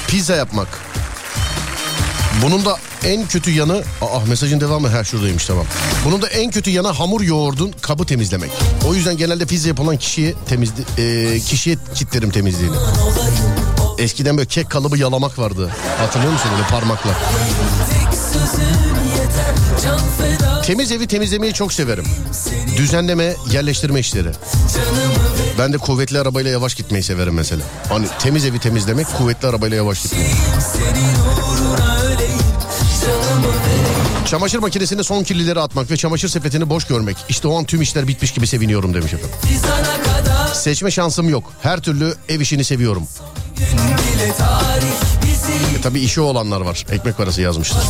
Pizza yapmak. Bunun da en kötü yanı... Aa mesajın devamı her şuradaymış tamam. Bunun da en kötü yanı hamur yoğurdun kabı temizlemek. O yüzden genelde pizza yapılan kişiye temizli, e, kişiye kitlerim temizliğini. Eskiden böyle kek kalıbı yalamak vardı. Hatırlıyor musun öyle parmakla? Temiz evi temizlemeyi çok severim. Düzenleme, yerleştirme işleri. Ben de kuvvetli arabayla yavaş gitmeyi severim mesela. Hani temiz evi temizlemek, kuvvetli arabayla yavaş gitmek. Çamaşır makinesine son kirlileri atmak ve çamaşır sepetini boş görmek. İşte o an tüm işler bitmiş gibi seviniyorum demiş efendim. Seçme şansım yok. Her türlü ev işini seviyorum. E tabii işi olanlar var. Ekmek parası yazmışlar.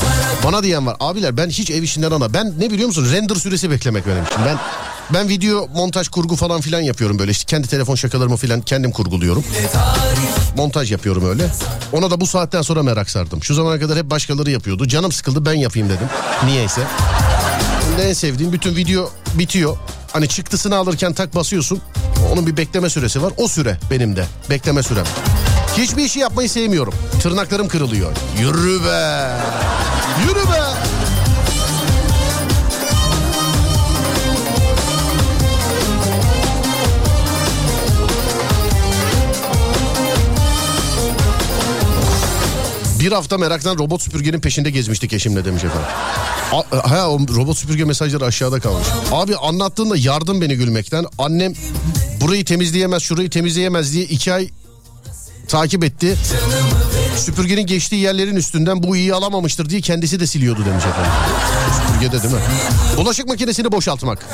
Bana diyen var. Abiler ben hiç ev işinden ana. Ben ne biliyor musun? Render süresi beklemek benim için. Ben ben video montaj kurgu falan filan yapıyorum böyle. İşte kendi telefon şakalarımı filan kendim kurguluyorum. Montaj yapıyorum öyle. Ona da bu saatten sonra merak sardım. Şu zamana kadar hep başkaları yapıyordu. Canım sıkıldı ben yapayım dedim. Niyeyse. En sevdiğim bütün video bitiyor. Hani çıktısını alırken tak basıyorsun. Onun bir bekleme süresi var. O süre benim de. Bekleme sürem. Hiçbir işi yapmayı sevmiyorum. Tırnaklarım kırılıyor. Yürü be. Yürü be. Bir hafta meraktan robot süpürgenin peşinde gezmiştik eşimle demiş efendim. Ha o robot süpürge mesajları aşağıda kalmış. Abi anlattığında yardım beni gülmekten. Annem burayı temizleyemez şurayı temizleyemez diye iki ay takip etti. Süpürgenin geçtiği yerlerin üstünden bu iyi alamamıştır diye kendisi de siliyordu demiş efendim. Süpürgede değil mi? Bulaşık makinesini boşaltmak.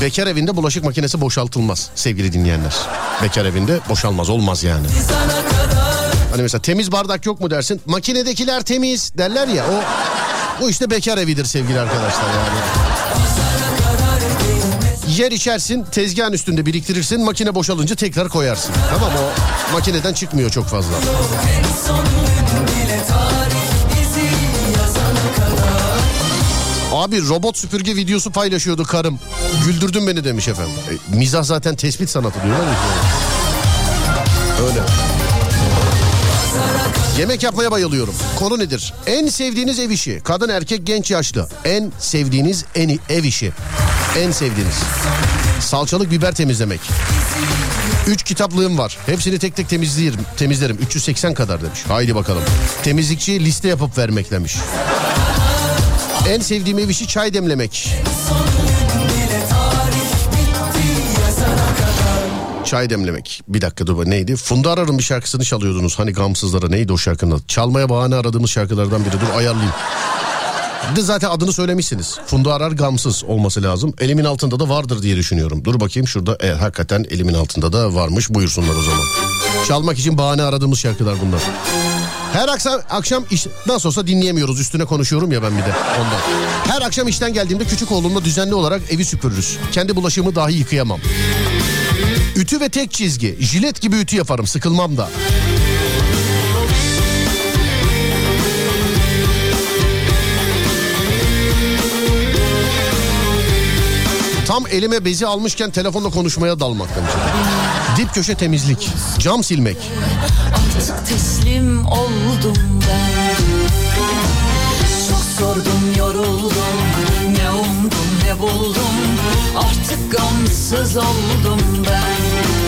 Bekar evinde bulaşık makinesi boşaltılmaz sevgili dinleyenler. Bekar evinde boşalmaz olmaz yani. Hani mesela temiz bardak yok mu dersin? Makinedekiler temiz derler ya o bu işte bekar evidir sevgili arkadaşlar yani. Yer içersin tezgahın üstünde biriktirirsin makine boşalınca tekrar koyarsın. Tamam o makineden çıkmıyor çok fazla. Abi robot süpürge videosu paylaşıyordu karım. Güldürdün beni demiş efendim. E, mizah zaten tespit sanatı diyorlar ya. Öyle. Yemek yapmaya bayılıyorum. Konu nedir? En sevdiğiniz ev işi. Kadın erkek genç yaşlı. En sevdiğiniz en ev işi. En sevdiğiniz. Salçalık biber temizlemek. Üç kitaplığım var. Hepsini tek tek temizlerim. Temizlerim. 380 kadar demiş. Haydi bakalım. Temizlikçiye liste yapıp vermek demiş. En sevdiğim ev işi çay demlemek. Çay demlemek. Bir dakika dur neydi? Funda Arar'ın bir şarkısını çalıyordunuz. Hani gamsızlara neydi o şarkının adı? Çalmaya bahane aradığımız şarkılardan biri. Dur ayarlayayım. De zaten adını söylemişsiniz. Funda Arar gamsız olması lazım. Elimin altında da vardır diye düşünüyorum. Dur bakayım şurada. E, hakikaten elimin altında da varmış. Buyursunlar o zaman. Çalmak için bahane aradığımız şarkılar bunlar. Her akşam, akşam iş, nasıl olsa dinleyemiyoruz üstüne konuşuyorum ya ben bir de ondan. Her akşam işten geldiğimde küçük oğlumla düzenli olarak evi süpürürüz. Kendi bulaşığımı dahi yıkayamam. Ütü ve tek çizgi. Jilet gibi ütü yaparım sıkılmam da. Tam elime bezi almışken telefonla konuşmaya dalmak demiş. Dip köşe temizlik. Cam silmek. Artık teslim oldum ben Çok sordum yoruldum Ne umdum ne buldum Artık gamsız oldum ben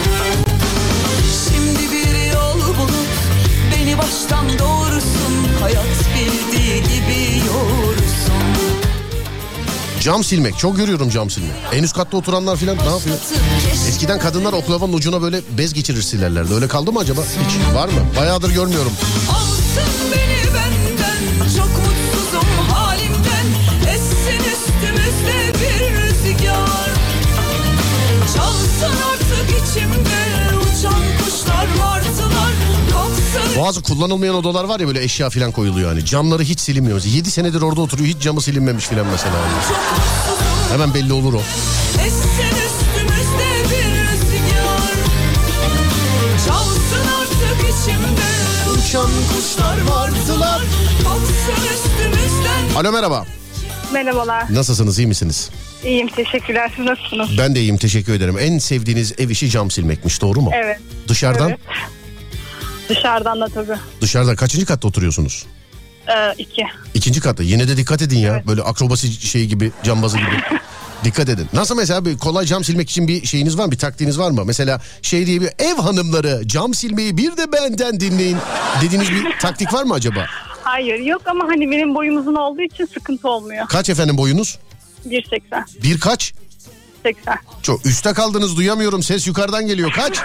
Cam silmek. Çok görüyorum cam silmek. En üst katta oturanlar filan ne yapıyor? Eskiden kadınlar oklavanın ucuna böyle bez geçirir silerlerdi. Öyle kaldı mı acaba? Hiç var mı? Bayağıdır görmüyorum. Alsın Bazı kullanılmayan odalar var ya böyle eşya filan koyuluyor hani. Camları hiç silinmiyor. 7 senedir orada oturuyor hiç camı silinmemiş filan mesela. Hemen belli olur o. Uçan kuşlar martılar Alo merhaba. Merhabalar. Nasılsınız iyi misiniz? İyiyim teşekkürler. Siz nasılsınız? Ben de iyiyim teşekkür ederim. En sevdiğiniz ev işi cam silmekmiş doğru mu? Evet. Dışarıdan? Evet. Dışarıdan da tabii. Dışarıdan kaçıncı katta oturuyorsunuz? Ee, iki. İkinci katta. Yine de dikkat edin ya. Böyle akrobasi şey gibi, cambazı gibi. dikkat edin. Nasıl mesela bir kolay cam silmek için bir şeyiniz var mı? Bir taktiğiniz var mı? Mesela şey diye bir ev hanımları cam silmeyi bir de benden dinleyin dediğiniz bir taktik var mı acaba? Hayır yok ama hani benim boyum uzun olduğu için sıkıntı olmuyor. Kaç efendim boyunuz? 1.80. Bir kaç? 80. Çok üste kaldınız duyamıyorum ses yukarıdan geliyor. Kaç?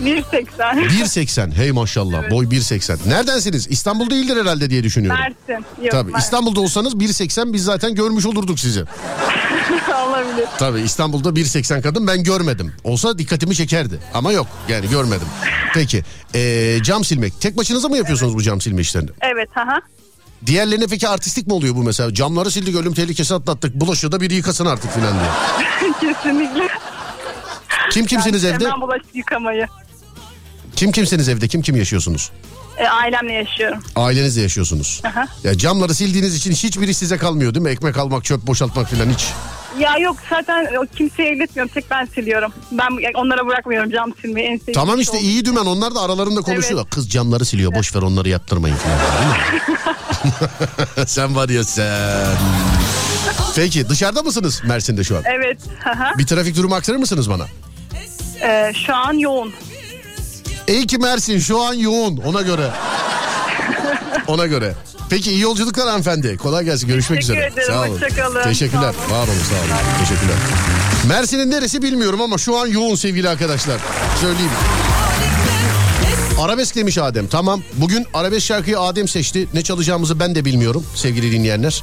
1.80. 1.80 hey maşallah boy 1.80. Neredensiniz? İstanbul değildir herhalde diye düşünüyorum. Mersin. Yok, Tabii Mersin. İstanbul'da olsanız 1.80 biz zaten görmüş olurduk sizi. Olabilir. Tabii İstanbul'da 1.80 kadın ben görmedim. Olsa dikkatimi çekerdi ama yok yani görmedim. Peki ee, cam silmek tek başınıza mı yapıyorsunuz bu cam silme işlerini? Evet. Aha. Diğerlerine peki artistik mi oluyor bu mesela? Camları sildik ölüm tehlikesi atlattık bulaşığı da biri yıkasın artık filan diye. Kesinlikle. Kim kimsiniz Yani evde? Hemen bulaşık yıkamayı. Kim kimsiniz evde? Kim kim yaşıyorsunuz? Ee, ailemle yaşıyorum. Ailenizle yaşıyorsunuz. Aha. Ya camları sildiğiniz için hiçbir iş size kalmıyor değil mi? Ekmek almak, çöp boşaltmak filan hiç. Ya yok zaten kimseye elletmiyorum. Tek ben siliyorum. Ben onlara bırakmıyorum cam silmeyi. En sevdiğim Tamam şey işte oldu. iyi dümen onlar da aralarında konuşuyorlar. Kız camları siliyor boş ver onları yaptırmayın falan. Sen var ya sen. Peki dışarıda mısınız Mersin'de şu an? Evet. Aha. Bir trafik durumu aktarır mısınız bana? Ee, şu an yoğun. İyi ki Mersin şu an yoğun ona göre. Ona göre. Peki iyi yolculuklar hanımefendi. Kolay gelsin. Görüşmek Teşekkür üzere. ederim, Sağ olun. hoşça kalın. Teşekkürler. Sağ olun. Var olun sağ olun. Teşekkürler. Mersin'in neresi bilmiyorum ama şu an yoğun sevgili arkadaşlar. Söyleyeyim. Arabesk demiş Adem. Tamam. Bugün arabesk şarkıyı Adem seçti. Ne çalacağımızı ben de bilmiyorum sevgili dinleyenler.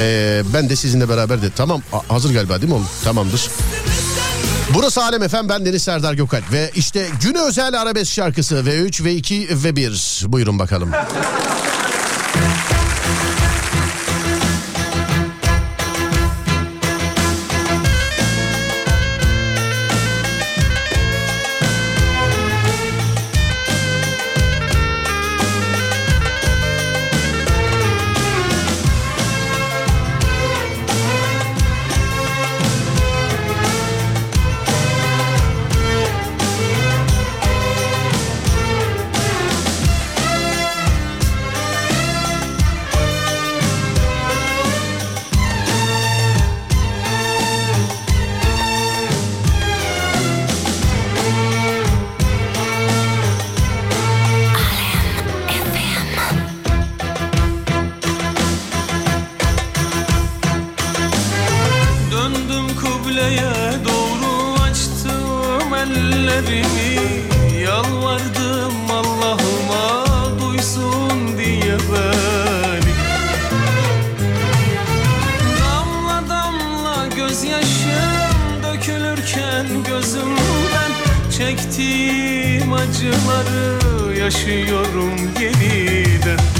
Ee, ben de sizinle beraber de. Tamam. hazır galiba değil mi oğlum? Tamamdır. Burası Alem Efem ben Deniz Serdar Gökalp ve işte güne özel arabesk şarkısı V3 V2 V1 buyurun bakalım. Çektiğim acıları yaşıyorum yeniden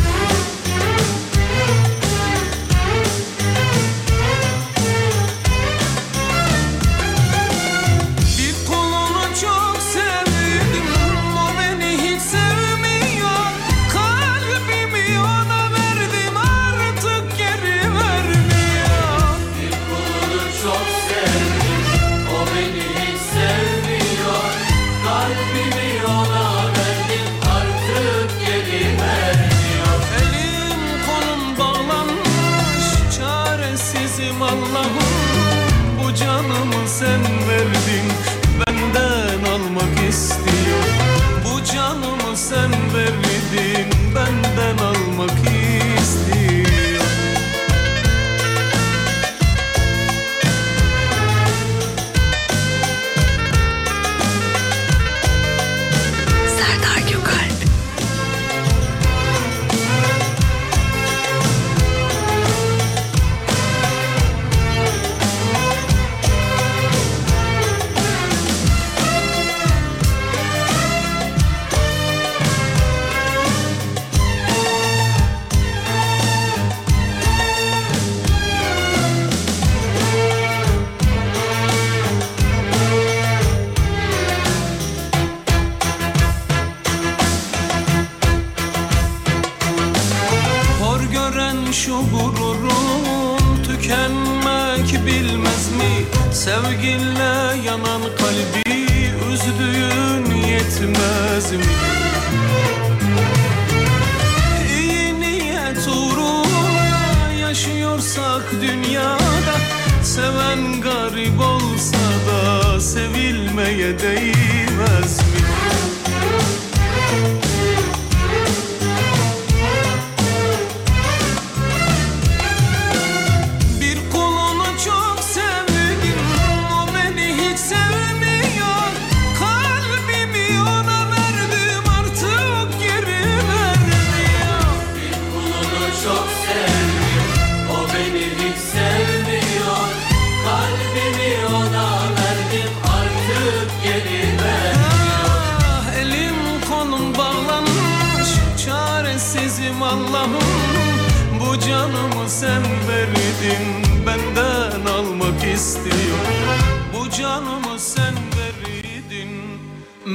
dünyada Seven garip olsa da sevilmeye değmez mi?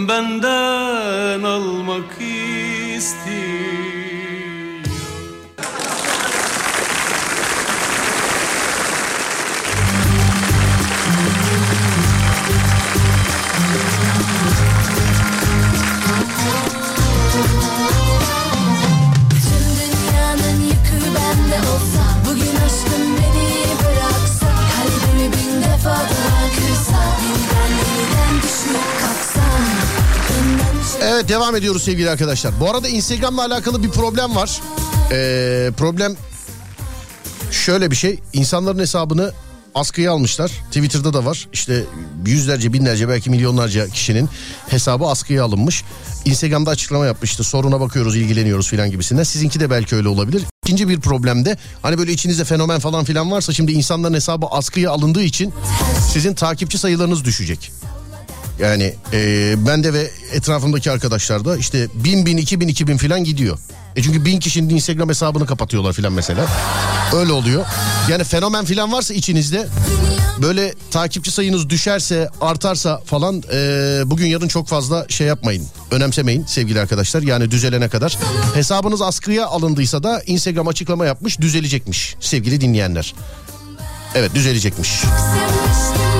Benden almak istiyor Evet devam ediyoruz sevgili arkadaşlar. Bu arada Instagram'la alakalı bir problem var. Ee, problem şöyle bir şey. İnsanların hesabını askıya almışlar. Twitter'da da var. İşte yüzlerce, binlerce, belki milyonlarca kişinin hesabı askıya alınmış. Instagram'da açıklama yapmıştı. Soruna bakıyoruz, ilgileniyoruz filan gibisinden. Sizinki de belki öyle olabilir. İkinci bir problem de hani böyle içinizde fenomen falan filan varsa şimdi insanların hesabı askıya alındığı için sizin takipçi sayılarınız düşecek. Yani e, ben de ve etrafımdaki arkadaşlar da işte bin bin iki bin iki bin filan gidiyor. E çünkü bin kişinin Instagram hesabını kapatıyorlar filan mesela. Öyle oluyor. Yani fenomen filan varsa içinizde böyle takipçi sayınız düşerse artarsa falan e, bugün yarın çok fazla şey yapmayın. Önemsemeyin sevgili arkadaşlar. Yani düzelene kadar. Hesabınız askıya alındıysa da Instagram açıklama yapmış düzelecekmiş sevgili dinleyenler. Evet düzelecekmiş. Sevmiştim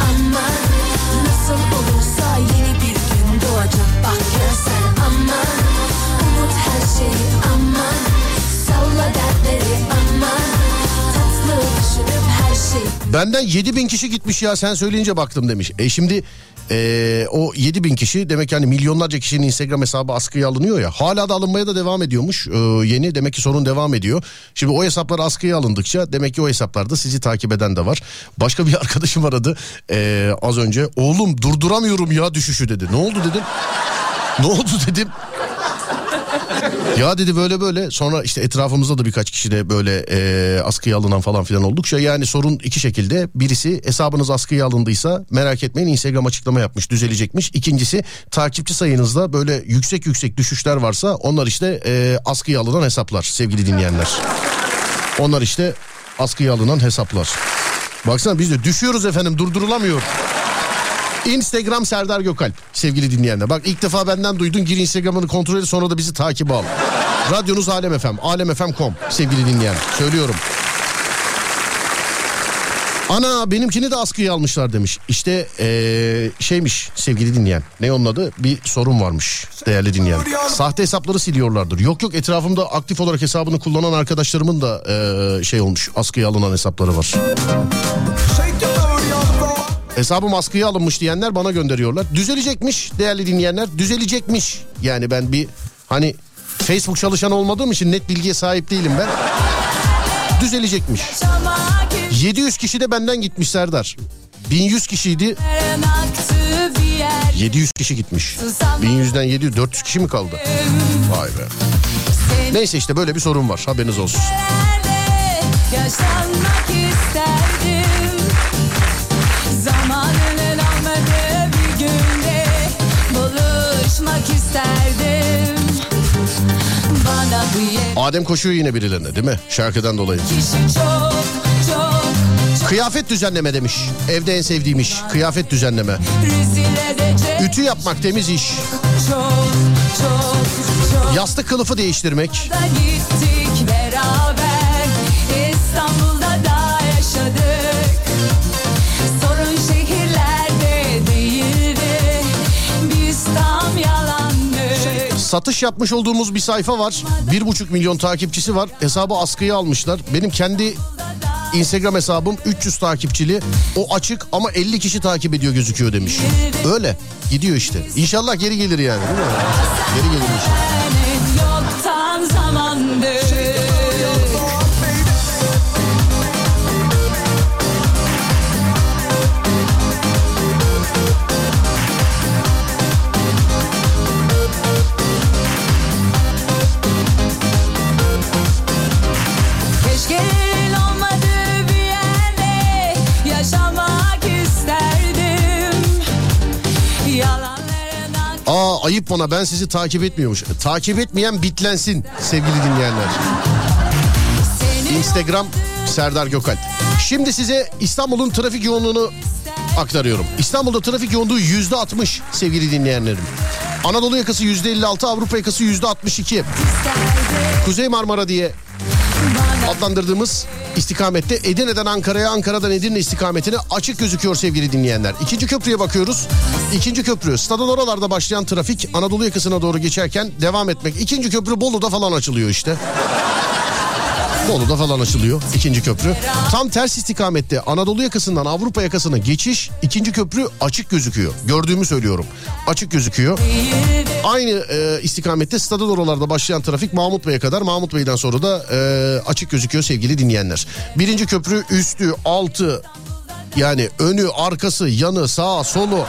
ama Nasıl olursa yeni bir gün doğacak. Bak görsen ama Unut her şeyi ama Salla dertleri ama Tatlı düşünüp her şeyi. Benden 7 bin kişi gitmiş ya sen söyleyince baktım demiş. E şimdi e, o 7 bin kişi demek yani milyonlarca kişinin Instagram hesabı askıya alınıyor ya. Hala da alınmaya da devam ediyormuş. E, yeni demek ki sorun devam ediyor. Şimdi o hesaplar askıya alındıkça demek ki o hesaplarda sizi takip eden de var. Başka bir arkadaşım aradı e, az önce. Oğlum durduramıyorum ya düşüşü dedi. Ne oldu dedim. ne oldu dedim. Ya dedi böyle böyle sonra işte etrafımızda da birkaç kişi de böyle e, askıya alınan falan filan oldukça yani sorun iki şekilde. Birisi hesabınız askıya alındıysa merak etmeyin Instagram açıklama yapmış düzelecekmiş. İkincisi takipçi sayınızda böyle yüksek yüksek düşüşler varsa onlar işte e, askıya alınan hesaplar sevgili dinleyenler. Onlar işte askıya alınan hesaplar. Baksana biz de düşüyoruz efendim durdurulamıyor. Instagram Serdar Gökalp sevgili dinleyenler. Bak ilk defa benden duydun gir Instagram'ını kontrol et sonra da bizi takip al. Radyonuz Alem FM, alemfm.com sevgili dinleyen. Söylüyorum. Ana benimkini de askıya almışlar demiş. İşte ee, şeymiş sevgili dinleyen. Ne onun adı? Bir sorun varmış değerli dinleyen. Sahte hesapları siliyorlardır. Yok yok etrafımda aktif olarak hesabını kullanan arkadaşlarımın da ee, şey olmuş. Askıya alınan hesapları var. Hesabım askıya alınmış diyenler bana gönderiyorlar. Düzelecekmiş değerli dinleyenler. Düzelecekmiş. Yani ben bir hani Facebook çalışan olmadığım için net bilgiye sahip değilim ben. Düzelecekmiş. 700 kişi de benden gitmiş Serdar. 1100 kişiydi. 700 kişi gitmiş. 1100'den 700 400 kişi mi kaldı? Vay be. Neyse işte böyle bir sorun var. Haberiniz olsun. Yaşanmak isterdim Zamanının olmadığı bir günde Buluşmak isterdim Bana bu yer Adem koşuyor yine birilerine değil mi? Şarkıdan dolayı. kişi çok çok çok Kıyafet düzenleme demiş. Evde en sevdiğim iş. Kıyafet düzenleme. Ütü yapmak temiz iş. Çok çok çok Yastık kılıfı değiştirmek. da Satış yapmış olduğumuz bir sayfa var. Bir buçuk milyon takipçisi var. Hesabı askıya almışlar. Benim kendi Instagram hesabım 300 takipçili. O açık ama 50 kişi takip ediyor gözüküyor demiş. Öyle gidiyor işte. İnşallah geri gelir yani değil mi? Geri gelir inşallah. Ayıp bana ben sizi takip etmiyormuş. Takip etmeyen bitlensin sevgili dinleyenler. Instagram Serdar Gökalp. Şimdi size İstanbul'un trafik yoğunluğunu aktarıyorum. İstanbul'da trafik yoğunluğu yüzde 60 sevgili dinleyenlerim. Anadolu yakası yüzde 56, Avrupa yakası yüzde 62. Kuzey Marmara diye adlandırdığımız istikamette Edirne'den Ankara'ya, Ankara'dan Edirne istikametine açık gözüküyor sevgili dinleyenler. İkinci köprüye bakıyoruz. İkinci köprü stadın oralarda başlayan trafik Anadolu yakasına doğru geçerken devam etmek. İkinci köprü Bolu'da falan açılıyor işte. Bolu'da falan açılıyor ikinci köprü. Tam ters istikamette Anadolu yakasından Avrupa yakasına geçiş ikinci köprü açık gözüküyor. Gördüğümü söylüyorum. Açık gözüküyor. Aynı e, istikamette stadın oralarda başlayan trafik Mahmut Bey'e kadar Mahmut Bey'den sonra da e, açık gözüküyor sevgili dinleyenler. Birinci köprü üstü altı yani önü arkası yanı sağ solu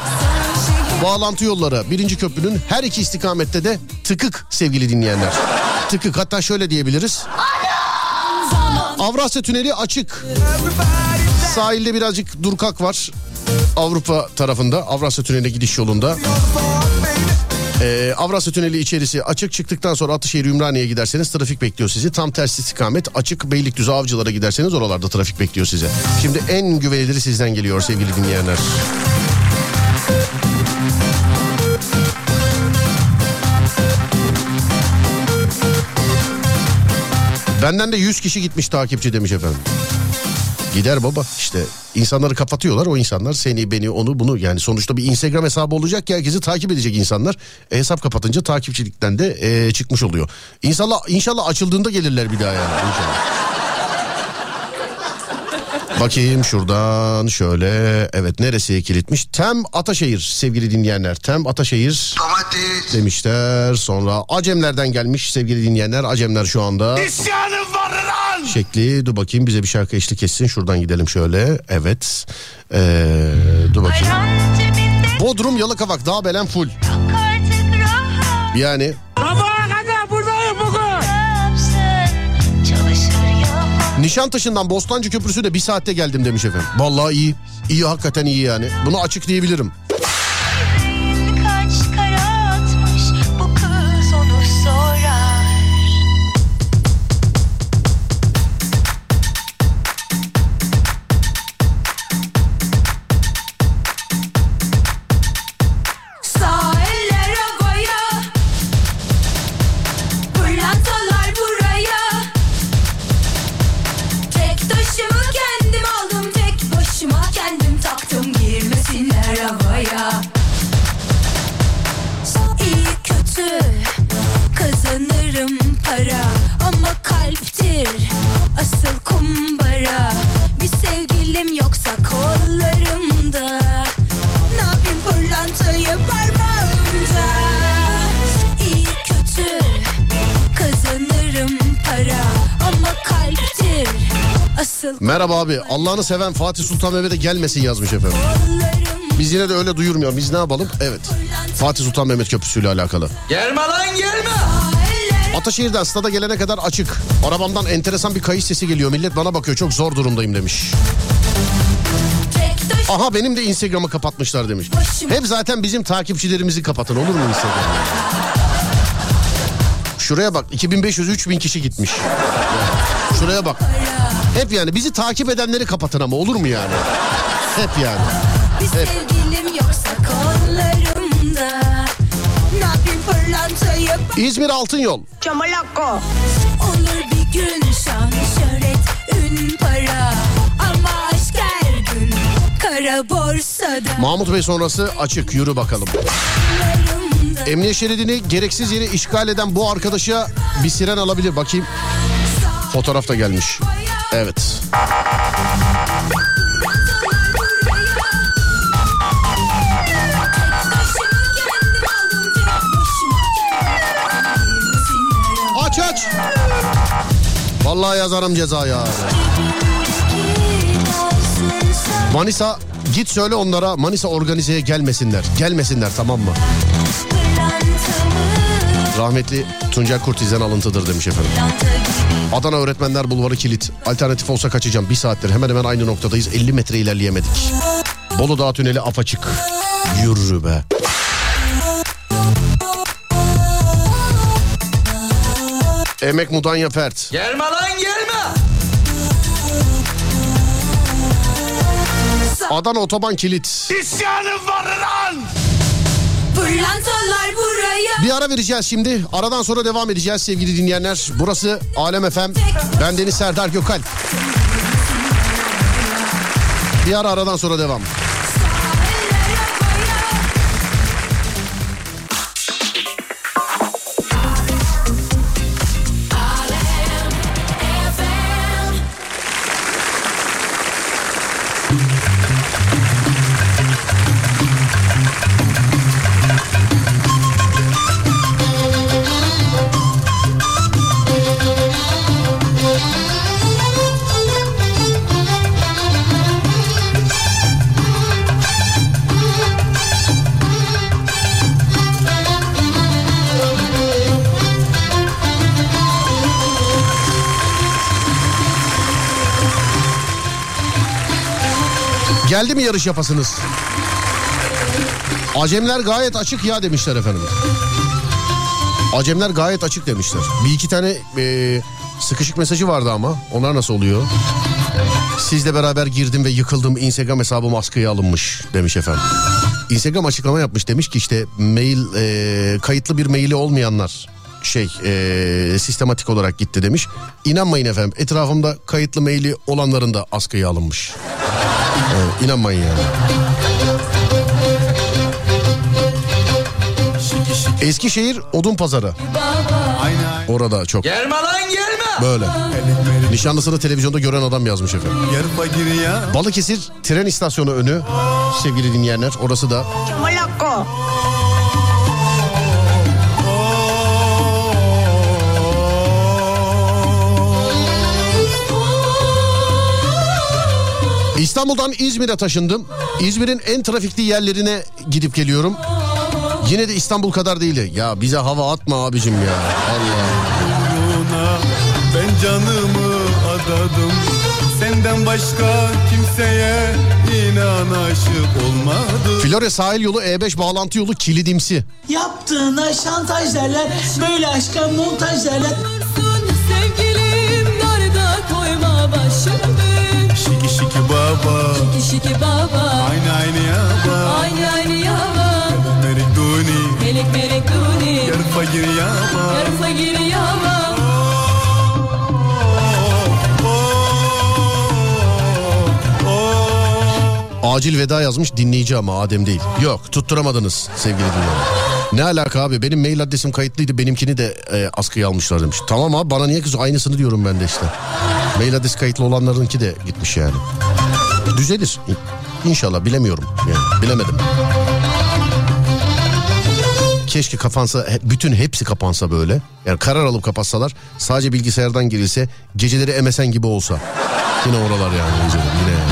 bağlantı yolları birinci köprünün her iki istikamette de tıkık sevgili dinleyenler. Tıkık hatta şöyle diyebiliriz. Avrasya Tüneli açık. Sahilde birazcık durkak var. Avrupa tarafında Avrasya Tüneli'ne gidiş yolunda. Ee, Avrasya Tüneli içerisi açık çıktıktan sonra Atışehir Ümraniye'ye giderseniz trafik bekliyor sizi. Tam tersi istikamet açık Beylikdüzü Avcılar'a giderseniz oralarda trafik bekliyor sizi. Şimdi en güveniliri sizden geliyor sevgili dinleyenler. Benden de 100 kişi gitmiş takipçi demiş efendim. Gider baba işte insanları kapatıyorlar o insanlar seni beni onu bunu yani sonuçta bir Instagram hesabı olacak ki herkesi takip edecek insanlar. E, hesap kapatınca takipçilikten de e, çıkmış oluyor. İnşallah inşallah açıldığında gelirler bir daha yani inşallah. Bakayım şuradan şöyle evet neresi kilitmiş? Tem Ataşehir sevgili dinleyenler. Tem Ataşehir Domates. demişler. Sonra Acemlerden gelmiş sevgili dinleyenler. Acemler şu anda İsyanım var lan. şekli. Dur bakayım bize bir şarkı eşlik etsin. Şuradan gidelim şöyle. Evet. Ee, dur bakayım. Bodrum Yalıkavak Dağ Belen full. Yani Sabaha Nişantaşı'ndan Bostancı Köprüsü de bir saatte geldim demiş efendim. Vallahi iyi. İyi hakikaten iyi yani. Bunu açık Merhaba abi. Allah'ını seven Fatih Sultan Mehmet'e gelmesin yazmış efendim. Biz yine de öyle duyurmuyor. Biz ne yapalım? Evet. Fatih Sultan Mehmet Köprüsü ile alakalı. Gelme lan gelme. Ataşehir'den stada gelene kadar açık. Arabamdan enteresan bir kayış sesi geliyor. Millet bana bakıyor. Çok zor durumdayım demiş. Aha benim de Instagram'ı kapatmışlar demiş. Hep zaten bizim takipçilerimizi kapatın olur mu Instagram'ı? Şuraya bak 2500-3000 kişi gitmiş. Şuraya bak. Hep yani bizi takip edenleri kapatın ama olur mu yani? Hep yani. Bir sevgilim yoksa kollarımda Ne yapayım pırlantayı İzmir Altın Yol. Çamalako Olur bir gün şan şöhret ün para Ama aşk her gün kara borsada Mahmut Bey sonrası açık yürü bakalım. Emniyet şeridini gereksiz yere işgal eden bu arkadaşa bir siren alabilir bakayım. Fotoğraf da gelmiş. Evet. Aç aç. Vallahi yazarım ceza ya. Manisa git söyle onlara Manisa organizeye gelmesinler. Gelmesinler tamam mı? Rahmetli Tuncel Kurtiz'den alıntıdır demiş efendim. Adana Öğretmenler Bulvarı kilit. Alternatif olsa kaçacağım. Bir saattir hemen hemen aynı noktadayız. 50 metre ilerleyemedik. Bolu Dağı tüneli apaçık. Yürü be. Emek Mudanya Fert. Gelme lan gelme. Adana Otoban kilit. İsyanım var lan. Pırlantalar buraya Bir ara vereceğiz şimdi. Aradan sonra devam edeceğiz sevgili dinleyenler. Burası Alem FM. Ben Deniz Serdar Gökalp. Bir ara aradan sonra devam. Geldi mi yarış yapasınız? Acemler gayet açık ya demişler efendim. Acemler gayet açık demişler. Bir iki tane e, sıkışık mesajı vardı ama. Onlar nasıl oluyor? Sizle beraber girdim ve yıkıldım. Instagram hesabım askıya alınmış demiş efendim. Instagram açıklama yapmış demiş ki işte mail e, kayıtlı bir maili olmayanlar şey e, sistematik olarak gitti demiş. İnanmayın efendim etrafımda kayıtlı maili olanların da askıya alınmış. Evet, inanmayın yani. Eskişehir Odun Pazarı. Orada çok Gelme lan gelme. böyle. Nişanlısını televizyonda gören adam yazmış efendim. Balıkesir tren istasyonu önü sevgili dinleyenler orası da İstanbul'dan İzmir'e taşındım. İzmir'in en trafikli yerlerine gidip geliyorum. Yine de İstanbul kadar değil. Ya bize hava atma abicim ya. Allah. Ben canımı adadım Senden başka kimseye inan aşık olmadım Florya sahil yolu E5 bağlantı yolu kilidimsi. Yaptığına şantaj derler Böyle aşka montaj derler Sevgilim baba Şiki şiki baba Aynı aynı yaba Aynı aynı yava Merik duni Melik melik duni Yar fakir yaba Yar fakir yava Acil veda yazmış dinleyici ama Adem değil. Yok tutturamadınız sevgili dinleyenler. Ne alaka abi benim mail adresim kayıtlıydı benimkini de e, askıya almışlar demiş. Tamam abi bana niye kızıyor aynısını diyorum ben de işte. Mail adresi kayıtlı olanlarınki de gitmiş yani. Düzelir İnşallah bilemiyorum yani bilemedim. Keşke kapansa bütün hepsi kapansa böyle. Yani karar alıp kapatsalar sadece bilgisayardan girilse geceleri MSN gibi olsa. Yine oralar yani de, yine yani.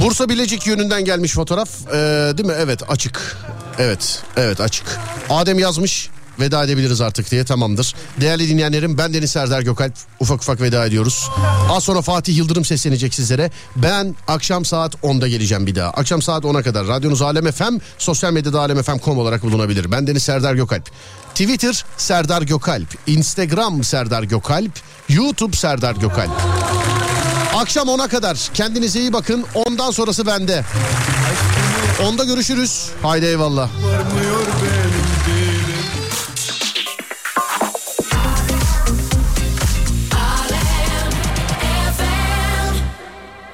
Bursa Bilecik yönünden gelmiş fotoğraf. Ee, değil mi? Evet açık. Evet, evet açık. Adem yazmış. Veda edebiliriz artık diye tamamdır. Değerli dinleyenlerim ben Deniz Serdar Gökalp. Ufak ufak veda ediyoruz. Az sonra Fatih Yıldırım seslenecek sizlere. Ben akşam saat 10'da geleceğim bir daha. Akşam saat 10'a kadar radyonuz Alem FM, sosyal medyada alemfm.com olarak bulunabilir. Ben Deniz Serdar Gökalp. Twitter Serdar Gökalp, Instagram Serdar Gökalp, YouTube Serdar Gökalp. Akşam 10'a kadar kendinize iyi bakın. Ondan sonrası bende. Onda görüşürüz. Haydi eyvallah. Var mı yok